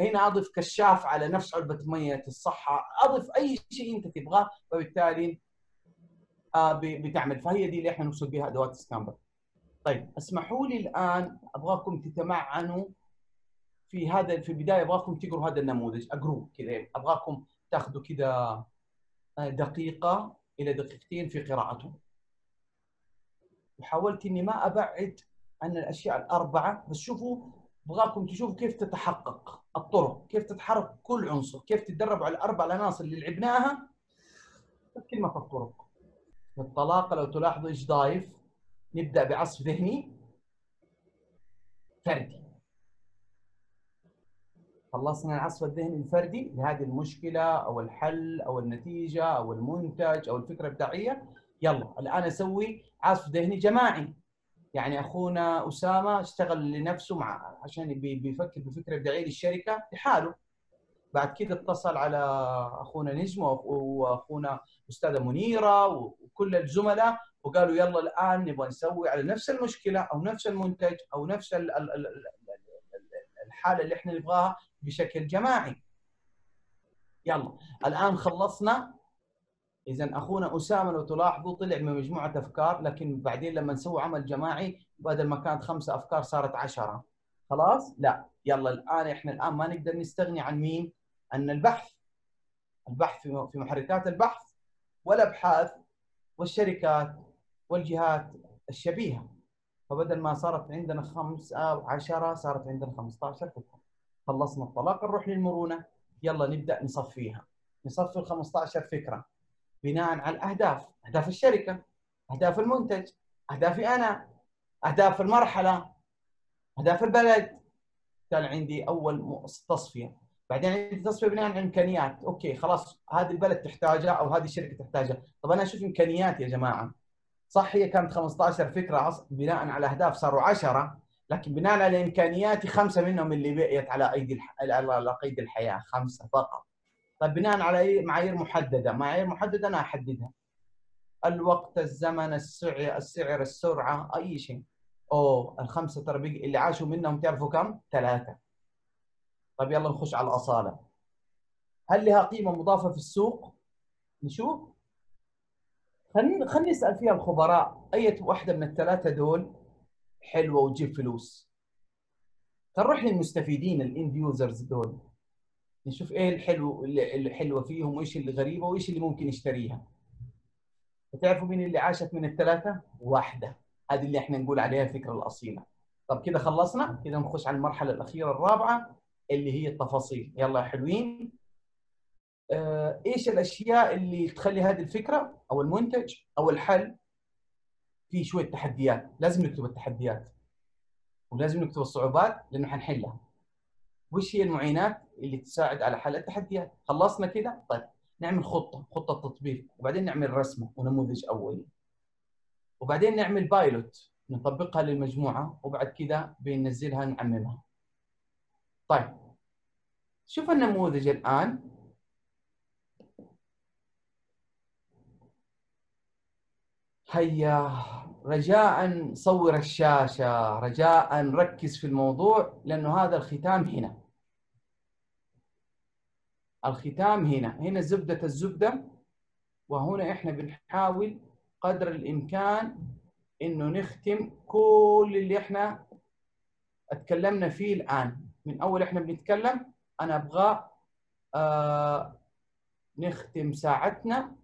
هنا أضف كشاف على نفس علبة مية الصحة. أضف أي شيء أنت تبغاه. فبالتالي آه بتعمل. فهي دي اللي إحنا نقصد بها أدوات سكامبر طيب اسمحوا لي الآن أبغاكم تتمعنوا في هذا في البداية أبغاكم تقروا هذا النموذج اقروه كذا أبغاكم تاخذوا كذا دقيقة إلى دقيقتين في قراءته وحاولت إني ما أبعد عن الأشياء الأربعة بس شوفوا أبغاكم تشوفوا كيف تتحقق الطرق كيف تتحرك كل عنصر كيف تتدربوا على الأربع العناصر اللي لعبناها كلمة الطرق. الطلاقه لو تلاحظوا إيش ضايف؟ نبدأ بعصف ذهني فردي. خلصنا العصف الذهني الفردي لهذه المشكلة أو الحل أو النتيجة أو المنتج أو الفكرة الإبداعية. يلا الآن أسوي عصف ذهني جماعي. يعني أخونا أسامة اشتغل لنفسه مع عشان بيفكر بفكرة إبداعية للشركة لحاله. بعد كده اتصل على أخونا نجم وأخونا أستاذة منيرة وكل الزملاء. وقالوا يلا الآن نبغى نسوي على نفس المشكلة أو نفس المنتج أو نفس الحالة اللي إحنا نبغاها بشكل جماعي. يلا الآن خلصنا اذا أخونا أسامة لو تلاحظوا طلع من مجموعة أفكار لكن بعدين لما نسوي عمل جماعي بدل ما كانت خمسة أفكار صارت عشرة خلاص؟ لا يلا الآن إحنا الآن ما نقدر نستغني عن مين؟ ان البحث البحث في محركات البحث والابحاث والشركات والجهات الشبيهة. فبدل ما صارت عندنا خمسة أو عشرة صارت عندنا 15 فكرة خلصنا الطلاق نروح للمرونة. يلا نبدأ نصفيها نصفي ال 15 فكرة بناء على الأهداف. أهداف الشركة. أهداف المنتج. أهدافي أنا. أهداف المرحلة. أهداف البلد. كان عندي أول تصفية. بعدين عندي تصفية بناء على الامكانيات أوكي خلاص هذه البلد تحتاجها أو هذه الشركة تحتاجها. طب أنا أشوف إمكانيات يا جماعة؟ صح هي كانت 15 فكرة بناء على أهداف صاروا 10 لكن بناء على إمكانياتي خمسة منهم اللي بقيت على أيدي على قيد الحياة خمسة فقط. طيب بناء على معايير محددة؟ معايير محددة أنا أحددها. الوقت الزمن السعر السعر السرعة أي شيء. أوه الخمسة ترى اللي عاشوا منهم تعرفوا كم؟ ثلاثة. طيب يلا نخش على الأصالة. هل لها قيمة مضافة في السوق؟ نشوف. خلينا خلينا نسأل فيها الخبراء أي واحدة من الثلاثة دول حلوة وتجيب فلوس؟ فنروح للمستفيدين ال end users دول نشوف إيه الحلو اللي حلوة فيهم وإيش اللي غريبة وإيش اللي ممكن يشتريها. تعرفوا مين اللي عاشت من الثلاثة؟ واحدة هذه اللي إحنا نقول عليها الفكرة الأصيلة. طب كده خلصنا كده نخش على المرحلة الأخيرة الرابعة اللي هي التفاصيل. يلا يا حلوين. إيش الأشياء اللي تخلي هذه الفكرة أو المنتج أو الحل في شوية تحديات؟ لازم نكتب التحديات. ولازم نكتب الصعوبات لأنه حنحلها. وش هي المعينات اللي تساعد على حل التحديات؟ خلصنا كده؟ طيب نعمل خطة خطة تطبيق وبعدين نعمل رسمة ونموذج أولي. وبعدين نعمل بايلوت نطبقها للمجموعة وبعد كده بننزلها نعممها. طيب شوف النموذج الآن. هيا رجاء صور الشاشة رجاء ركز في الموضوع لأنه هذا الختام هنا. الختام هنا. هنا زبدة الزبدة وهنا إحنا بنحاول قدر الإمكان إنه نختم كل اللي إحنا اتكلمنا فيه الآن. من أول إحنا بنتكلم أنا أبغى آه نختم ساعتنا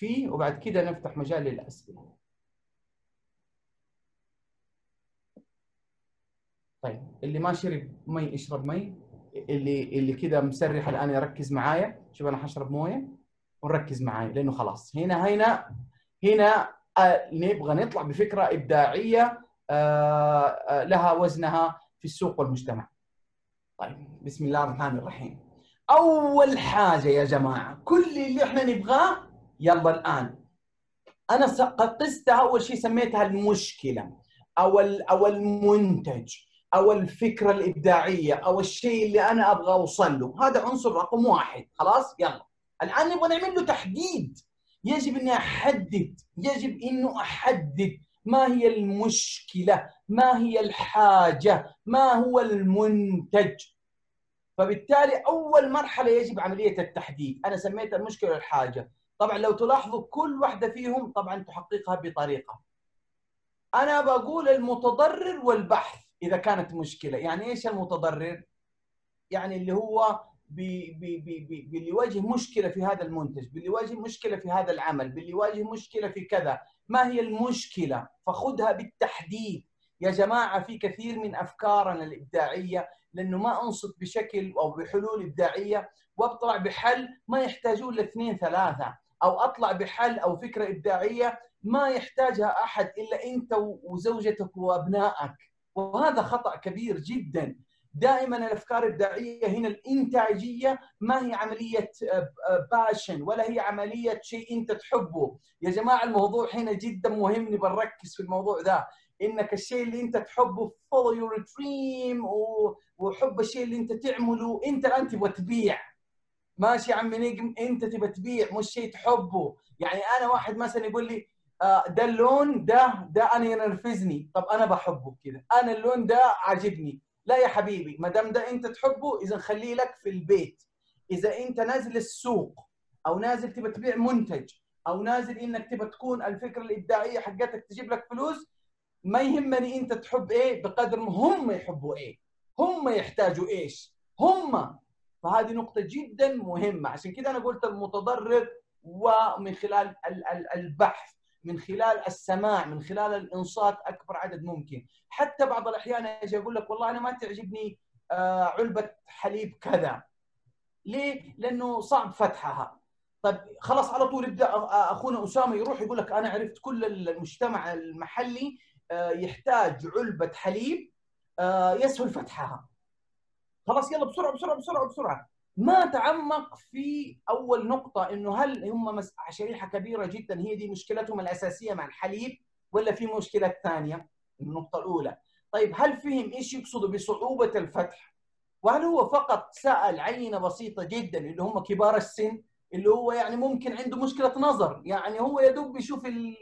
فيه وبعد كده نفتح مجال للأسئلة طيب اللي ما شرب مي يشرب مي اللي اللي كده مسرح الآن يركز معايا شوف أنا حشرب موية ونركز معايا لأنه خلاص هنا هنا هنا آه نبغى نطلع بفكرة إبداعية آه آه لها وزنها في السوق والمجتمع. طيب بسم الله الرحمن الرحيم. أول حاجة يا جماعة كل اللي إحنا نبغاه يلا الآن. أنا قستها أول شيء سميتها المشكلة أو أو المنتج أو الفكرة الإبداعية أو الشيء اللي أنا أبغى أوصل له. هذا عنصر رقم واحد. خلاص؟ يلا. الآن نبغى نعمل له تحديد. يجب اني أحدد. يجب انه أحدد ما هي المشكلة ما هي الحاجة ما هو المنتج. فبالتالي أول مرحلة يجب عملية التحديد. أنا سميتها المشكلة والحاجة. طبعا لو تلاحظوا كل واحدة فيهم طبعا تحققها بطريقة. أنا بقول المتضرر والبحث إذا كانت مشكلة. يعني إيش المتضرر؟ يعني اللي هو بي بي بي بي باللي يواجه مشكلة في هذا المنتج باللي يواجه مشكلة في هذا العمل باللي يواجه مشكلة في كذا. ما هي المشكلة؟ فخذها بالتحديد. يا جماعة في كثير من أفكارنا الإبداعية لأنه ما أنصت بشكل أو بحلول إبداعية وأبطلع بحل ما يحتاجون لاثنين ثلاثة. أو أطلع بحل أو فكرة إبداعية ما يحتاجها أحد إلا أنت وزوجتك وأبنائك. وهذا خطأ كبير جدا. دائما الأفكار الإبداعية هنا الإنتاجية ما هي عملية باشن ولا هي عملية شيء أنت تحبه. يا جماعة الموضوع هنا جدا مهم. نبغى نركز في الموضوع ذا. إنك الشيء اللي أنت تحبه follow your dream وحب الشيء اللي أنت تعمله. أنت الآن تبغى تبيع. ماشي يا عمي نجم انت تبغى تبيع مش شيء تحبه. يعني أنا واحد مثلا يقول لي ده اللون ده ده أنا ينرفزني. طب أنا بحبه كذا أنا اللون ده عاجبني. لا يا حبيبي ما دام ده أنت تحبه إذا خليه لك في البيت. إذا أنت نازل السوق أو نازل تبى تبيع منتج أو نازل إنك تبى تكون الفكرة الإبداعية حقتك تجيب لك فلوس ما يهمني أنت تحب إيه بقدر ما هم يحبوا إيه. هم يحتاجوا إيش. هم فهذه نقطة جدا مهمة. عشان كذا أنا قلت المتضرر ومن خلال البحث من خلال السماع من خلال الإنصات أكبر عدد ممكن. حتى بعض الأحيان أجي أقول لك والله أنا ما تعجبني علبة حليب كذا. ليه؟ لأنه صعب فتحها. طيب خلاص على طول يبدأ أخونا أسامة يروح يقول لك أنا عرفت كل المجتمع المحلي يحتاج علبة حليب يسهل فتحها. خلاص يلا بسرعة بسرعة بسرعة بسرعة ما تعمق في أول نقطة إنه هل هم شريحة كبيرة جدا هي دي مشكلتهم الأساسية مع الحليب ولا في مشكلة ثانية؟ النقطة الأولى. طيب هل فهم إيش يقصدوا بصعوبة الفتح؟ وهل هو فقط سأل عينة بسيطة جدا اللي هم كبار السن اللي هو يعني ممكن عنده مشكلة نظر يعني هو يا دوب بيشوف ال...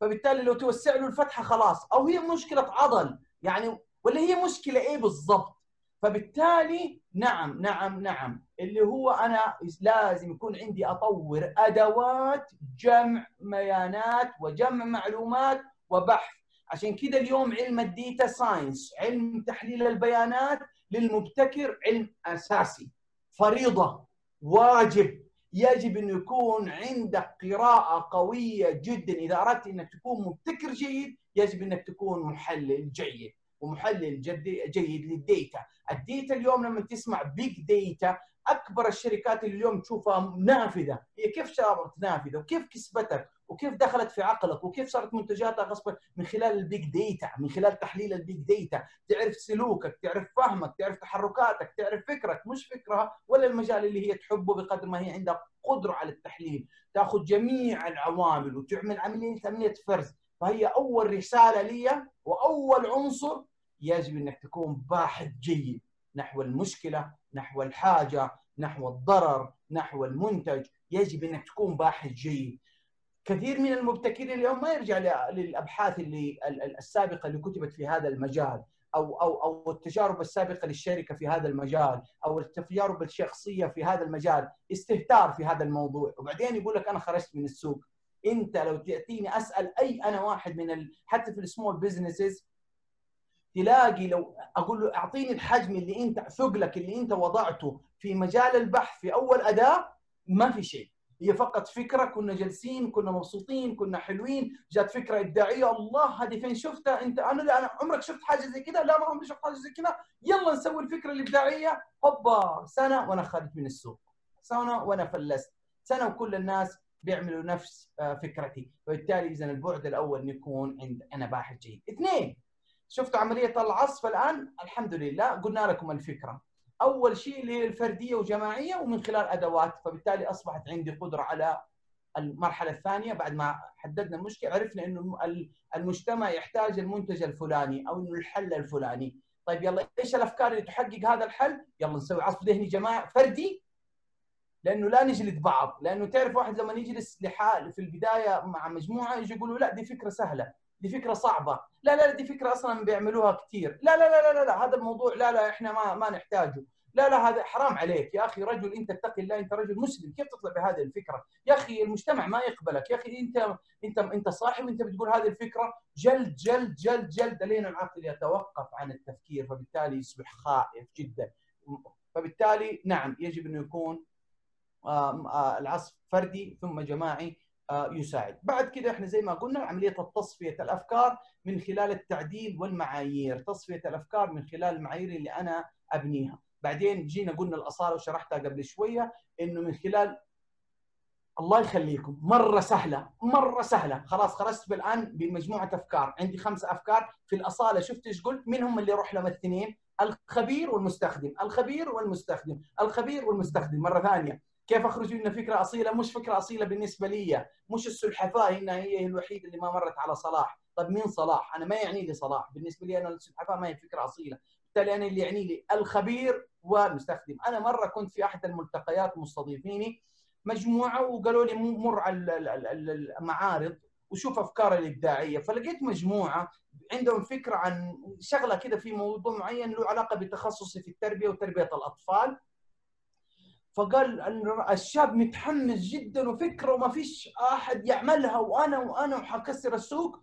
فبالتالي لو توسع له الفتحة خلاص أو هي مشكلة عضل يعني ولا هي مشكلة إيه بالضبط؟ فبالتالي نعم نعم نعم. اللي هو أنا لازم يكون عندي أطور أدوات جمع بيانات وجمع معلومات وبحث. عشان كذا اليوم علم ال data science علم تحليل البيانات للمبتكر علم أساسي فريضة واجب. يجب انه يكون عندك قراءة قوية جدا. إذا أردت أنك تكون مبتكر جيد يجب أنك تكون محلل جيد. ومحلل جيد لل data. ال data اليوم لما تسمع big data أكبر الشركات اللي اليوم تشوفها نافذة. هي كيف صارت نافذة؟ وكيف كسبتك؟ وكيف دخلت في عقلك؟ وكيف صارت منتجاتها غصبا من خلال ال big data من خلال تحليل ال big data تعرف سلوكك تعرف فهمك تعرف تحركاتك تعرف فكرك. مش فكرها ولا المجال اللي هي تحبه بقدر ما هي عندها قدرة على التحليل. تأخذ جميع العوامل وتعمل عملية عملية فرز. فهي أول رسالة لي وأول عنصر يجب أنك تكون باحث جيد نحو المشكلة نحو الحاجة نحو الضرر نحو المنتج. يجب أنك تكون باحث جيد. كثير من المبتكرين اليوم ما يرجع للأبحاث اللي السابقة اللي كتبت في هذا المجال أو أو أو التجارب السابقة للشركة في هذا المجال أو التجارب الشخصية في هذا المجال. استهتار في هذا الموضوع. وبعدين يقول لك أنا خرجت من السوق. أنت لو تأتيني أسأل أي أنا واحد من ال... حتى في ال small businesses تلاقي لو أقول له أعطيني الحجم اللي أنت ثقلك اللي أنت وضعته في مجال البحث في أول أداة ما في شيء. هي فقط فكرة كنا جالسين كنا مبسوطين كنا حلوين جات فكرة ابداعيه الله هذه فين شفتها؟ أنت أنا لا أنا عمرك شفت حاجة زي كذا لا ما عمري شفت حاجة زي كذا يلا نسوي الفكرة الابداعيه هوبا سنة وأنا خارج من السوق. سنة وأنا فلست. سنة وكل الناس بيعملوا نفس فكرتي. فبالتالي اذا البعد الأول يكون عند أنا باحث جيد. اثنين شفتوا عملية العصف الآن؟ الحمد لله. قلنا لكم الفكرة. أول شيء اللي هي الفرديه وجماعية ومن خلال أدوات. فبالتالي أصبحت عندي قدرة على المرحلة الثانية. بعد ما حددنا المشكلة عرفنا إنه المجتمع يحتاج المنتج الفلاني أو إنه الحل الفلاني. طيب يلا إيش الأفكار اللي تحقق هذا الحل؟ يلا نسوي عصف ذهني جماعي فردي. لأنه لا نجلد بعض. لأنه تعرف واحد لما يجلس لحال في البداية مع مجموعة يجي يقولوا لا دي فكرة سهلة. دي فكرة صعبة. لا لا دي فكرة أصلا بيعملوها كثير لا لا لا لا لا هذا الموضوع لا لا إحنا ما ما نحتاجه. لا لا هذا حرام عليك. يا أخي رجل أنت اتقي الله أنت رجل مسلم كيف تطلع بهذه الفكرة؟ يا أخي المجتمع ما يقبلك. يا أخي أنت أنت أنت صاحب انت بتقول هذه الفكرة. جلد جلد جلد جلد. لين العقل يتوقف عن التفكير فبالتالي يصبح خائف جدا. فبالتالي نعم يجب انه يكون العصف فردي ثم جماعي. يساعد. بعد كده إحنا زي ما قلنا عملية تصفيه الأفكار من خلال التعديل والمعايير. تصفية الأفكار من خلال المعايير اللي أنا أبنيها. بعدين جينا قلنا الأصالة وشرحتها قبل شوية إنه من خلال الله يخليكم. مرة سهلة مرة سهلة. خلاص خرجت الان بمجموعة أفكار. عندي خمس أفكار. في الأصالة شفت إيش قلت؟ مين هم اللي يروح لهم الاثنين الخبير والمستخدم. الخبير والمستخدم. الخبير والمستخدم. مرة ثانية كيف أخرج منها فكرة أصيلة؟ مش فكرة أصيلة بالنسبة لي. مش السلحفاة هنا هي الوحيدة اللي ما مرت على صلاح. طيب مين صلاح؟ أنا ما يعني لي صلاح. بالنسبة لي أنا السلحفاة ما هي فكرة أصيلة. بالتالي أنا اللي يعني لي الخبير والمستخدم. أنا مرة كنت في أحد الملتقيات مستضيفيني مجموعة وقالوا لي مر على المعارض وشوف أفكار الإبداعية. فلقيت مجموعة عندهم فكرة عن شغلة كده في موضوع معين له علاقة بتخصصي في التربية وتربية الأطفال. فقال الشاب متحمس جدا وفكره وما فيش أحد يعملها وأنا وأنا وحكسر السوق.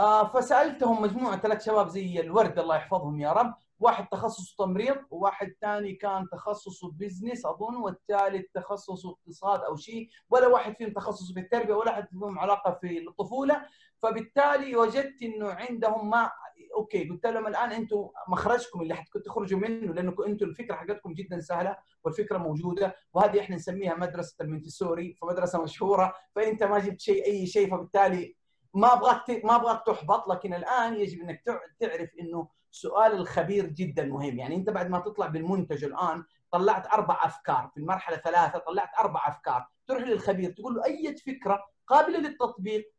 آه، فسألتهم مجموعة ثلاث شباب زي الورد الله يحفظهم يا رب. واحد تخصصه تمريض وواحد ثاني كان تخصصه business أظن والثالث تخصصه اقتصاد أو شيء. ولا واحد فيهم تخصصه في التربية ولا واحد فيهم علاقة في الطفولة. فبالتالي وجدت إنه عندهم ما okay قلت لهم الآن أنتم مخرجكم اللي حتكون تخرجوا منه لأنكم أنتم الفكرة حقتكم جدا سهلة والفكرة موجودة وهذه إحنا نسميها مدرسة المنتسوري فمدرسة مشهورة فانت ما جبت شيء أي شيء فبالتالي ما أبغاك ما أبغاك تحبط لكن الآن يجب أنك تعرف إنه سؤال الخبير جدا مهم. يعني أنت بعد ما تطلع بالمنتج الآن طلعت أربع أفكار في المرحلة ثلاثة طلعت أربع أفكار. تروح للخبير تقول له أي فكرة قابلة للتطبيق؟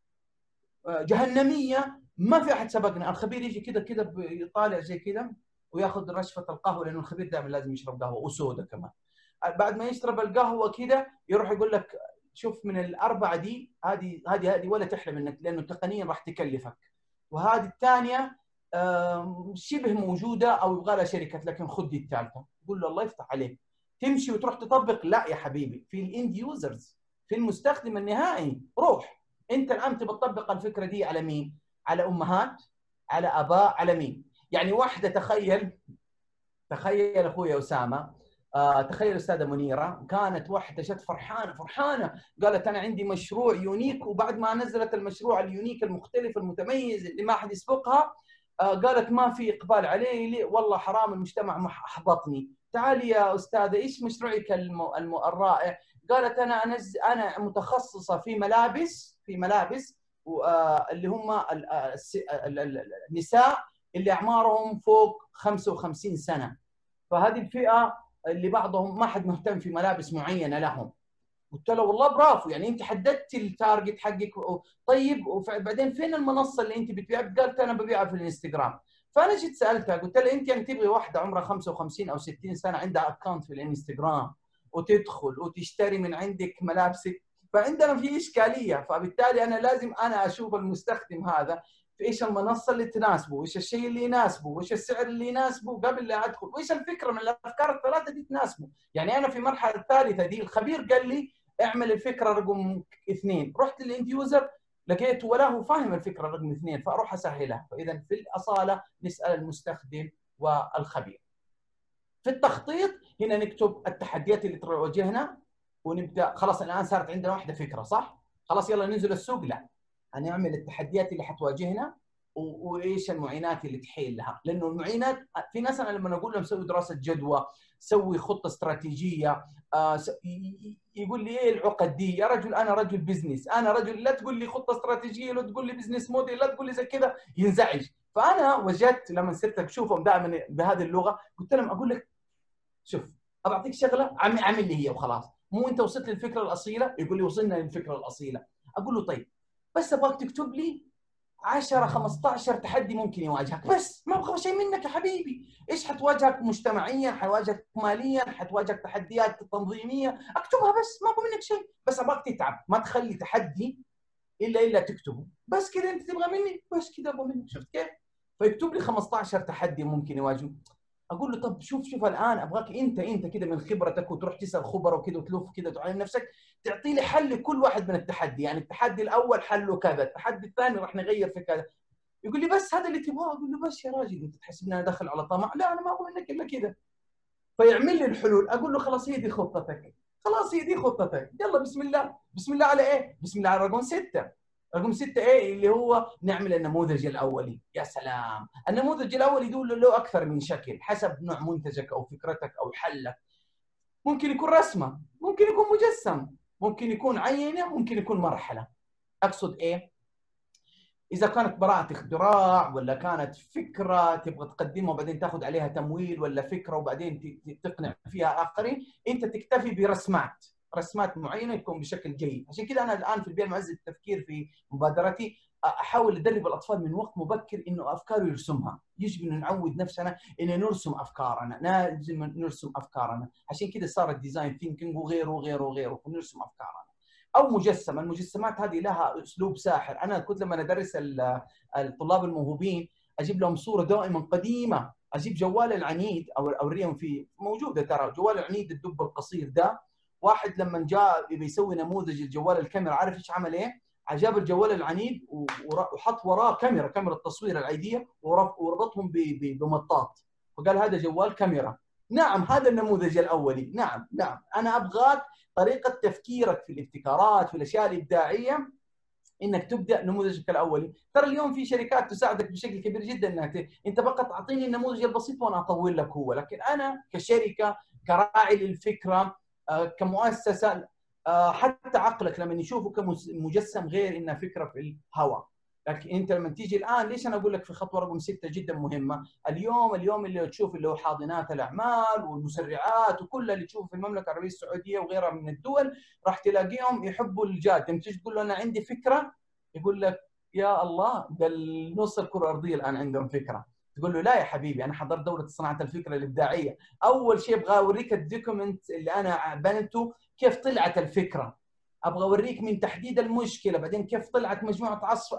آه، جهنمية ما في أحد سبقنا. الخبير يجي كذا كذا يطالع زي كذا وياخذ رشفة القهوة لأنه الخبير دائما لازم يشرب قهوة وسودا كمان. بعد ما يشرب القهوة كذا يروح يقول لك شوف من الأربعة دي هذه هذه هذه ولا تحلم انك لأنه تقنيا راح تكلفك. وهذه الثانية شبه موجودة أو يبغى لها شركة لكن خذ دي الثالثة. قول له الله يفتح عليك. تمشي وتروح تطبق؟ لا يا حبيبي. في ال end users في المستخدم النهائي روح. أنت الآن تبى تطبق الفكرة دي على مين؟ على أمهات على آباء على مين؟ يعني واحدة تخيل تخيل أخوي أسامة آه تخيل أستاذة منيرة كانت واحدة جت فرحانة فرحانة قالت أنا عندي مشروع يونيك وبعد ما نزلت المشروع اليونيك المختلف المتميز اللي ما حد يسبقها آه قالت ما في إقبال عليه لي والله حرام المجتمع أحبطني تعالي يا أستاذة إيش مشروعك الرائع قالت أنا. أنا متخصصة في ملابس في ملابس اللي هم آه، النساء اللي أعمارهم فوق 55 سنة. فهذه الفئة اللي بعضهم ما حد مهتم في ملابس معينة لهم. قلت له والله برافو يعني أنت حددت ال target حقك طيب وبعدين فين المنصة اللي أنت بتبيعها؟ قالت أنا ببيعها في الإنستغرام. فأنا جيت سألتها قلت لها أنت يعني تبغي واحدة عمرها 55 أو 60 سنة عندها account في الإنستغرام وتدخل وتشتري من عندك ملابسك؟ فعندنا في إشكالية فبالتالي أنا لازم أنا أشوف المستخدم هذا في إيش المنصة اللي تناسبه، وإيش الشيء اللي يناسبه، وإيش السعر اللي يناسبه قبل لا أدخل، وإيش الفكرة من الأفكار الثلاثة دي تناسبه، يعني أنا في المرحلة الثالثة دي الخبير قال لي أعمل الفكرة رقم اثنين، رحت للإند يوزر لقيته ولا هو فاهم الفكرة رقم اثنين فأروح أسهلها، فاذا في الأصالة نسأل المستخدم والخبير. في التخطيط هنا نكتب التحديات اللي تواجهنا ونبدأ. خلاص الآن صارت عندنا واحدة فكرة صح؟ خلاص يلا ننزل السوق. لا هنعمل التحديات اللي حتواجهنا وإيش المعينات اللي تحيل لها. لأنه المعينات في ناس أنا لما أقول لهم سوي دراسة جدوى سوي خطة استراتيجية آه يقول لي إيه العقد دي يا رجل أنا رجل business. أنا رجل لا تقول لي خطة استراتيجية لا تقول لي business model لا تقول لي زي كذا ينزعج. فأنا وجدت لما صرت أشوفهم دائما بهذه اللغة قلت لهم أقول لك شوف ابعطيك شغلة أعمل لي هي وخلاص. مو انت وصلت للفكرة الأصيلة؟ يقول لي وصلنا للفكرة الأصيلة. أقول له طيب بس أبغاك تكتب لي 10 15 تحدي ممكن يواجهك. بس ما أبغى شيء منك يا حبيبي. إيش حتواجهك مجتمعيا حتواجهك ماليا حتواجهك تحديات تنظيمية؟ أكتبها بس ما أبغى منك شيء. بس أبغاك تتعب. ما تخلي تحدي إلا إلا تكتبه. بس كذا أنت تبغى مني؟ بس كذا أبغى منك. شفت كيف؟ فيكتب لي 15 تحدي ممكن يواجهه أقول له طب شوف شوف الآن أبغاك أنت أنت كده من خبرتك وتروح تسأل خبراء وكده وتلف كده وتعلم نفسك تعطي لي حل لكل واحد من التحدي. يعني التحدي الأول حله كذا التحدي الثاني راح نغير في كذا. يقول لي بس هذا اللي تبغاه؟ أقول له بس يا راجل أنت تحسب إني أنا داخل على طمع؟ لا أنا ما أبغى منك إلا كذا. فيعمل لي الحلول. أقول له خلاص هي دي خطتك. خلاص هي دي خطتك. يلا بسم الله. بسم الله على إيه؟ بسم الله على رقم ستة. رقم ستة إيه؟ اللي هو نعمل النموذج الأولي. يا سلام. النموذج الاولي دول له أكثر من شكل حسب نوع منتجك أو فكرتك أو حلك. ممكن يكون رسمة ممكن يكون مجسم ممكن يكون عينة ممكن يكون مرحلة. أقصد إيه؟ إذا كانت براءة اختراع ولا كانت فكرة تبغى تقدمها وبعدين تاخذ عليها تمويل ولا فكرة وبعدين تقنع فيها آخرين أنت تكتفي برسمات. رسمات معينة يكون بشكل جيد. عشان كذا أنا الآن في البيئه المعزه التفكير في مبادرتي أحاول أدرب الأطفال من وقت مبكر إنه افكاره يرسمها. يجب أن نعود نفسنا ان نرسم أفكارنا لازم نرسم أفكارنا. عشان كذا صار ال design thinking وغيره وغيره وغيره نرسم أفكارنا. أو مجسم المجسمات هذه لها أسلوب ساحر. أنا كنت لما أدرس الطلاب الموهوبين أجيب لهم صورة دائما قديمة. أجيب جوال العنيد أو أوريهم في موجودة ترى. جوال العنيد الدب القصير ده واحد لما جاء يبي يسوي نموذج الجوال الكاميرا عارف إيش عمل إيه؟ جاب الجوال العنيد وحط وراه كاميرا كاميرا التصوير العادية وربطهم بمطاط. وقال هذا جوال كاميرا. نعم هذا النموذج الأولي. نعم نعم. أنا أبغاك طريقة تفكيرك في الابتكارات في الأشياء الإبداعية إنك تبدأ نموذجك الأولي. ترى اليوم في شركات تساعدك بشكل كبير جدا انك أنت فقط أعطيني النموذج البسيط وأنا أطول لك هو. لكن أنا كشركة كراعي للفكرة كمؤسسة حتى عقلك لما يشوفه كمجسم غير انها فكرة في الهواء. لكن أنت لما تيجي الآن ليش أنا أقول لك في خطوة رقم ستة جدا مهمة؟ اليوم اليوم اللي تشوف اللي هو حاضنات الأعمال والمسرعات وكل اللي تشوفه في المملكة العربية السعودية وغيرها من الدول راح تلاقيهم يحبوا الجاد. لما تيجي تقول له أنا عندي فكرة يقول لك يا الله ده نص الكرة الأرضية الآن عندهم فكرة. تقول له لا يا حبيبي أنا حضرت دورة صناعة الفكرة الإبداعية. أول شيء أبغى أوريك ال document اللي أنا بنته كيف طلعت الفكرة. أبغى أوريك من تحديد المشكلة بعدين كيف طلعت مجموعة عصف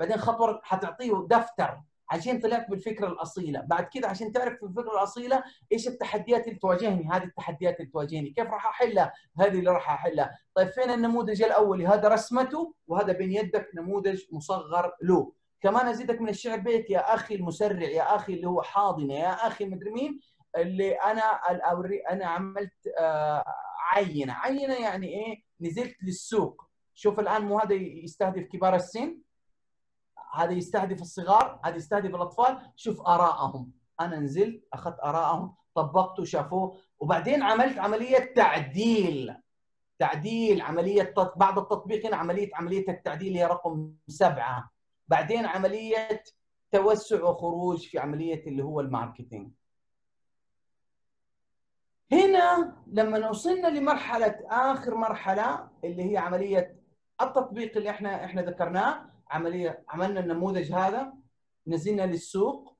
بعدين خطوة حتعطيه دفتر عشان طلعت بالفكرة الأصيلة. بعد كده عشان تعرف الفكرة الأصيلة إيش التحديات اللي تواجهني هذه التحديات اللي تواجهني كيف راح أحلها هذه اللي راح أحلها. طيب فين النموذج الاولي هذا رسمته وهذا بين يدك نموذج مصغر له. كمان أزيدك من الشعر بيت يا أخي المسرع يا أخي اللي هو حاضنة يا أخي مدري مين اللي أنا أنا عملت عينة. عينة يعني إيه؟ نزلت للسوق. شوف الآن مو هذا يستهدف كبار السن؟ هذا يستهدف الصغار هذا يستهدف الأطفال. شوف ارائهم أنا نزلت أخذت ارائهم طبقته شافوه وبعدين عملت عملية تعديل. تعديل عملية بعد التطبيق هنا عملية عملية التعديل هي رقم سبعة. بعدين عملية توسع وخروج في عملية اللي هو ال marketing. هنا لما وصلنا لمرحلة آخر مرحلة اللي هي عملية التطبيق اللي إحنا إحنا ذكرناه عمليه عملنا النموذج هذا نزلنا للسوق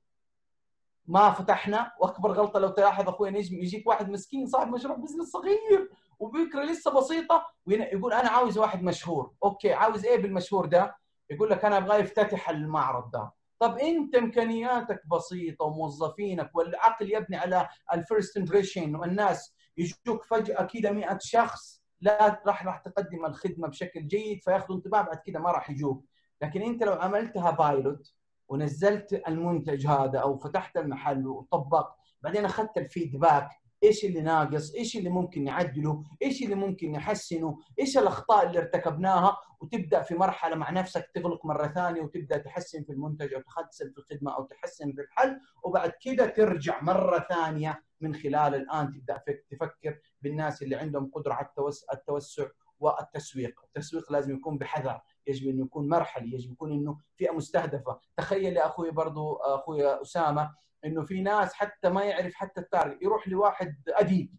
ما فتحنا وأكبر غلطة لو تلاحظ أخوي نجم يجيك واحد مسكين صاحب مشروع business صغير وبكرة لسه بسيطة ويقول أنا عاوز واحد مشهور. okay عاوز إيه بالمشهور ده؟ يقول لك أنا أبغى يفتتح المعرض ده. طب أنت إمكانياتك بسيطة وموظفينك والعقل يبني على ال first impression والناس يجوك فجأة كذا 100 شخص لا راح راح تقدم الخدمة بشكل جيد فياخذوا انطباع بعد كذا ما راح يجوك. لكن أنت لو عملتها pilot ونزلت المنتج هذا أو فتحت المحل وطبقت بعدين أخذت ال feedback إيش اللي ناقص؟ إيش اللي ممكن نعدله؟ إيش اللي ممكن نحسنه؟ إيش الأخطاء اللي ارتكبناها؟ وتبدأ في مرحلة مع نفسك تغلق مرة ثانية وتبدأ تحسن في المنتج أو تحسن في الخدمة أو تحسن في الحل وبعد كده ترجع مرة ثانية من خلال الآن تبدأ تفكر بالناس اللي عندهم قدرة على التوسع والتسويق، التسويق لازم يكون بحذر، يجب انه يكون مرحلي، يجب يكون إنه فئة مستهدفة، تخيل يا أخوي برضو أخوي أسامة إنه في ناس حتى ما يعرف حتى ال target يروح لواحد أديب.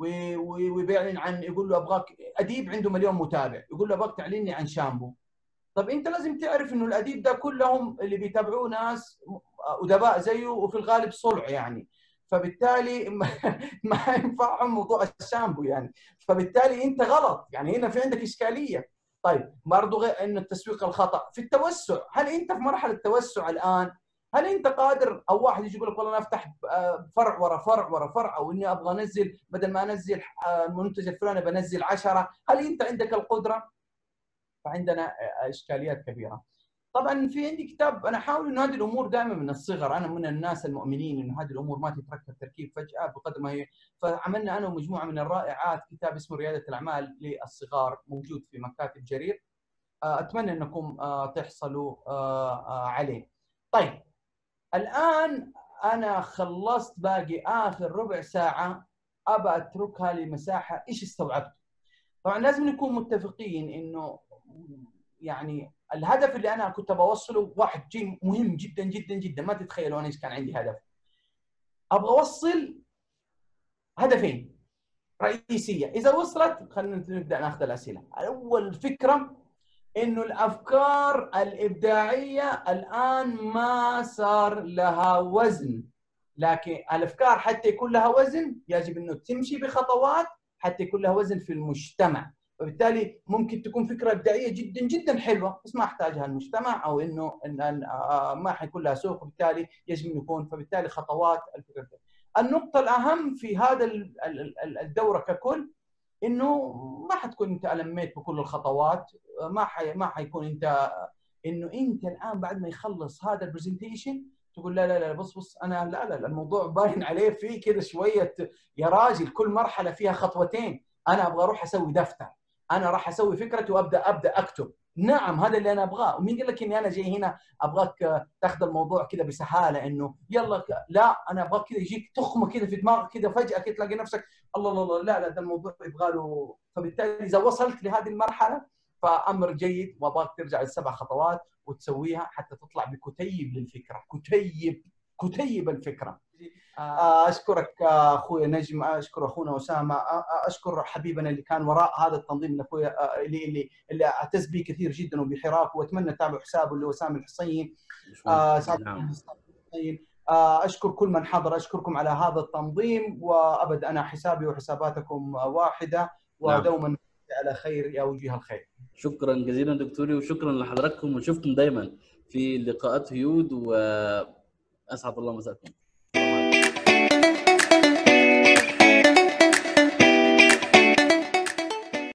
وبيعلن عن يقول له أبغاك أديب عنده مليون متابع يقول له أبغاك تعلني عن شامبو. طب أنت لازم تعرف إنه الأديب ده كلهم اللي بيتابعوه ناس أدباء زيه وفي الغالب صلع يعني. فبالتالي ما ينفعهم موضوع الشامبو يعني. فبالتالي أنت غلط يعني هنا في عندك إشكالية. طيب برضه غير إنه التسويق الخطأ. في التوسع هل أنت في مرحلة توسع الآن هل أنت قادر أو واحد يجي يقول لك والله أنا أفتح فرع ورا فرع ورا فرع أو إني أبغى أنزل بدل ما أنزل المنتج الفلاني بنزل 10 هل أنت عندك القدرة؟ فعندنا إشكاليات كبيرة. طبعا في عندي كتاب أنا أحاول إنه هذه الأمور دائما من الصغر أنا من الناس المؤمنين إنه هذه الأمور ما تتركب تركيب فجأة بقدر ما هي فعملنا أنا ومجموعة من الرائعات كتاب اسمه ريادة الأعمال للصغار موجود في مكاتب جرير أتمنى إنكم تحصلوا عليه. طيب الآن أنا خلصت باقي آخر ربع ساعة أبى أتركها لمساحة إيش استوعبت؟ طبعا لازم نكون متفقين إنه يعني الهدف اللي أنا كنت بوصله واحد شيء مهم جدا جدا جدا ما تتخيلوا أنا إيش كان عندي هدف. أبغى أوصل هدفين رئيسية. إذا وصلت خلينا نبدأ ناخذ الأسئلة. اول فكرة إنه الأفكار الإبداعية الآن ما صار لها وزن. لكن الأفكار حتى يكون لها وزن يجب إنه تمشي بخطوات حتى يكون لها وزن في المجتمع. وبالتالي ممكن تكون فكرة إبداعية جدا جدا حلوة بس ما أحتاجها المجتمع أو إنه إن ما حيكون لها سوق. وبالتالي يجب ان يكون فبالتالي خطوات الفكرة. النقطة الأهم في هذا الدورة ككل إنه ما حتكون أنت ألميت بكل الخطوات ما حي ما حيكون أنت إنه أنت الآن بعد ما يخلص هذا البرزنتيشن تقول لا لا لا بص بص أنا لا لا الموضوع باين عليه في كذا شوية يا راجل كل مرحلة فيها خطوتين أنا أبغى أروح أسوي دفتر أنا راح أسوي فكرتي وأبدأ أبدأ أكتب. نعم هذا اللي أنا أبغاه. ومين قال لك إني أنا جاي هنا أبغاك تاخذ الموضوع كذا بسهالة إنه يلا لا أنا أبغاك كذا يجيك تخمة كذا في دماغك كذا فجاه كذا تلاقي نفسك الله الله الله لا لا الموضوع يبغى له. فبالتالي إذا وصلت لهذه المرحلة فأمر جيد وأبغاك ترجع للسبع خطوات وتسويها حتى تطلع بكتيب للفكرة كتيب. كتيب الفكرة. آه، أشكرك أخوي نجم أشكر أخونا أسامة أشكر حبيبنا اللي كان وراء هذا التنظيم اللي أخوي اللي اللي اللي أعتز به كثير جدا وبحراك وأتمنى تتابعوا حسابه اللي هو سامي الحصين آه نعم. أشكر كل من حضر أشكركم على هذا التنظيم وأبد أنا حسابي وحساباتكم واحدة نعم. ودوما على خير يا وجيه الخير. شكرا جزيلا دكتوري وشكرا لحضراتكم ونشوفكم دايما في لقاءات هيود واسعد الله مساكم.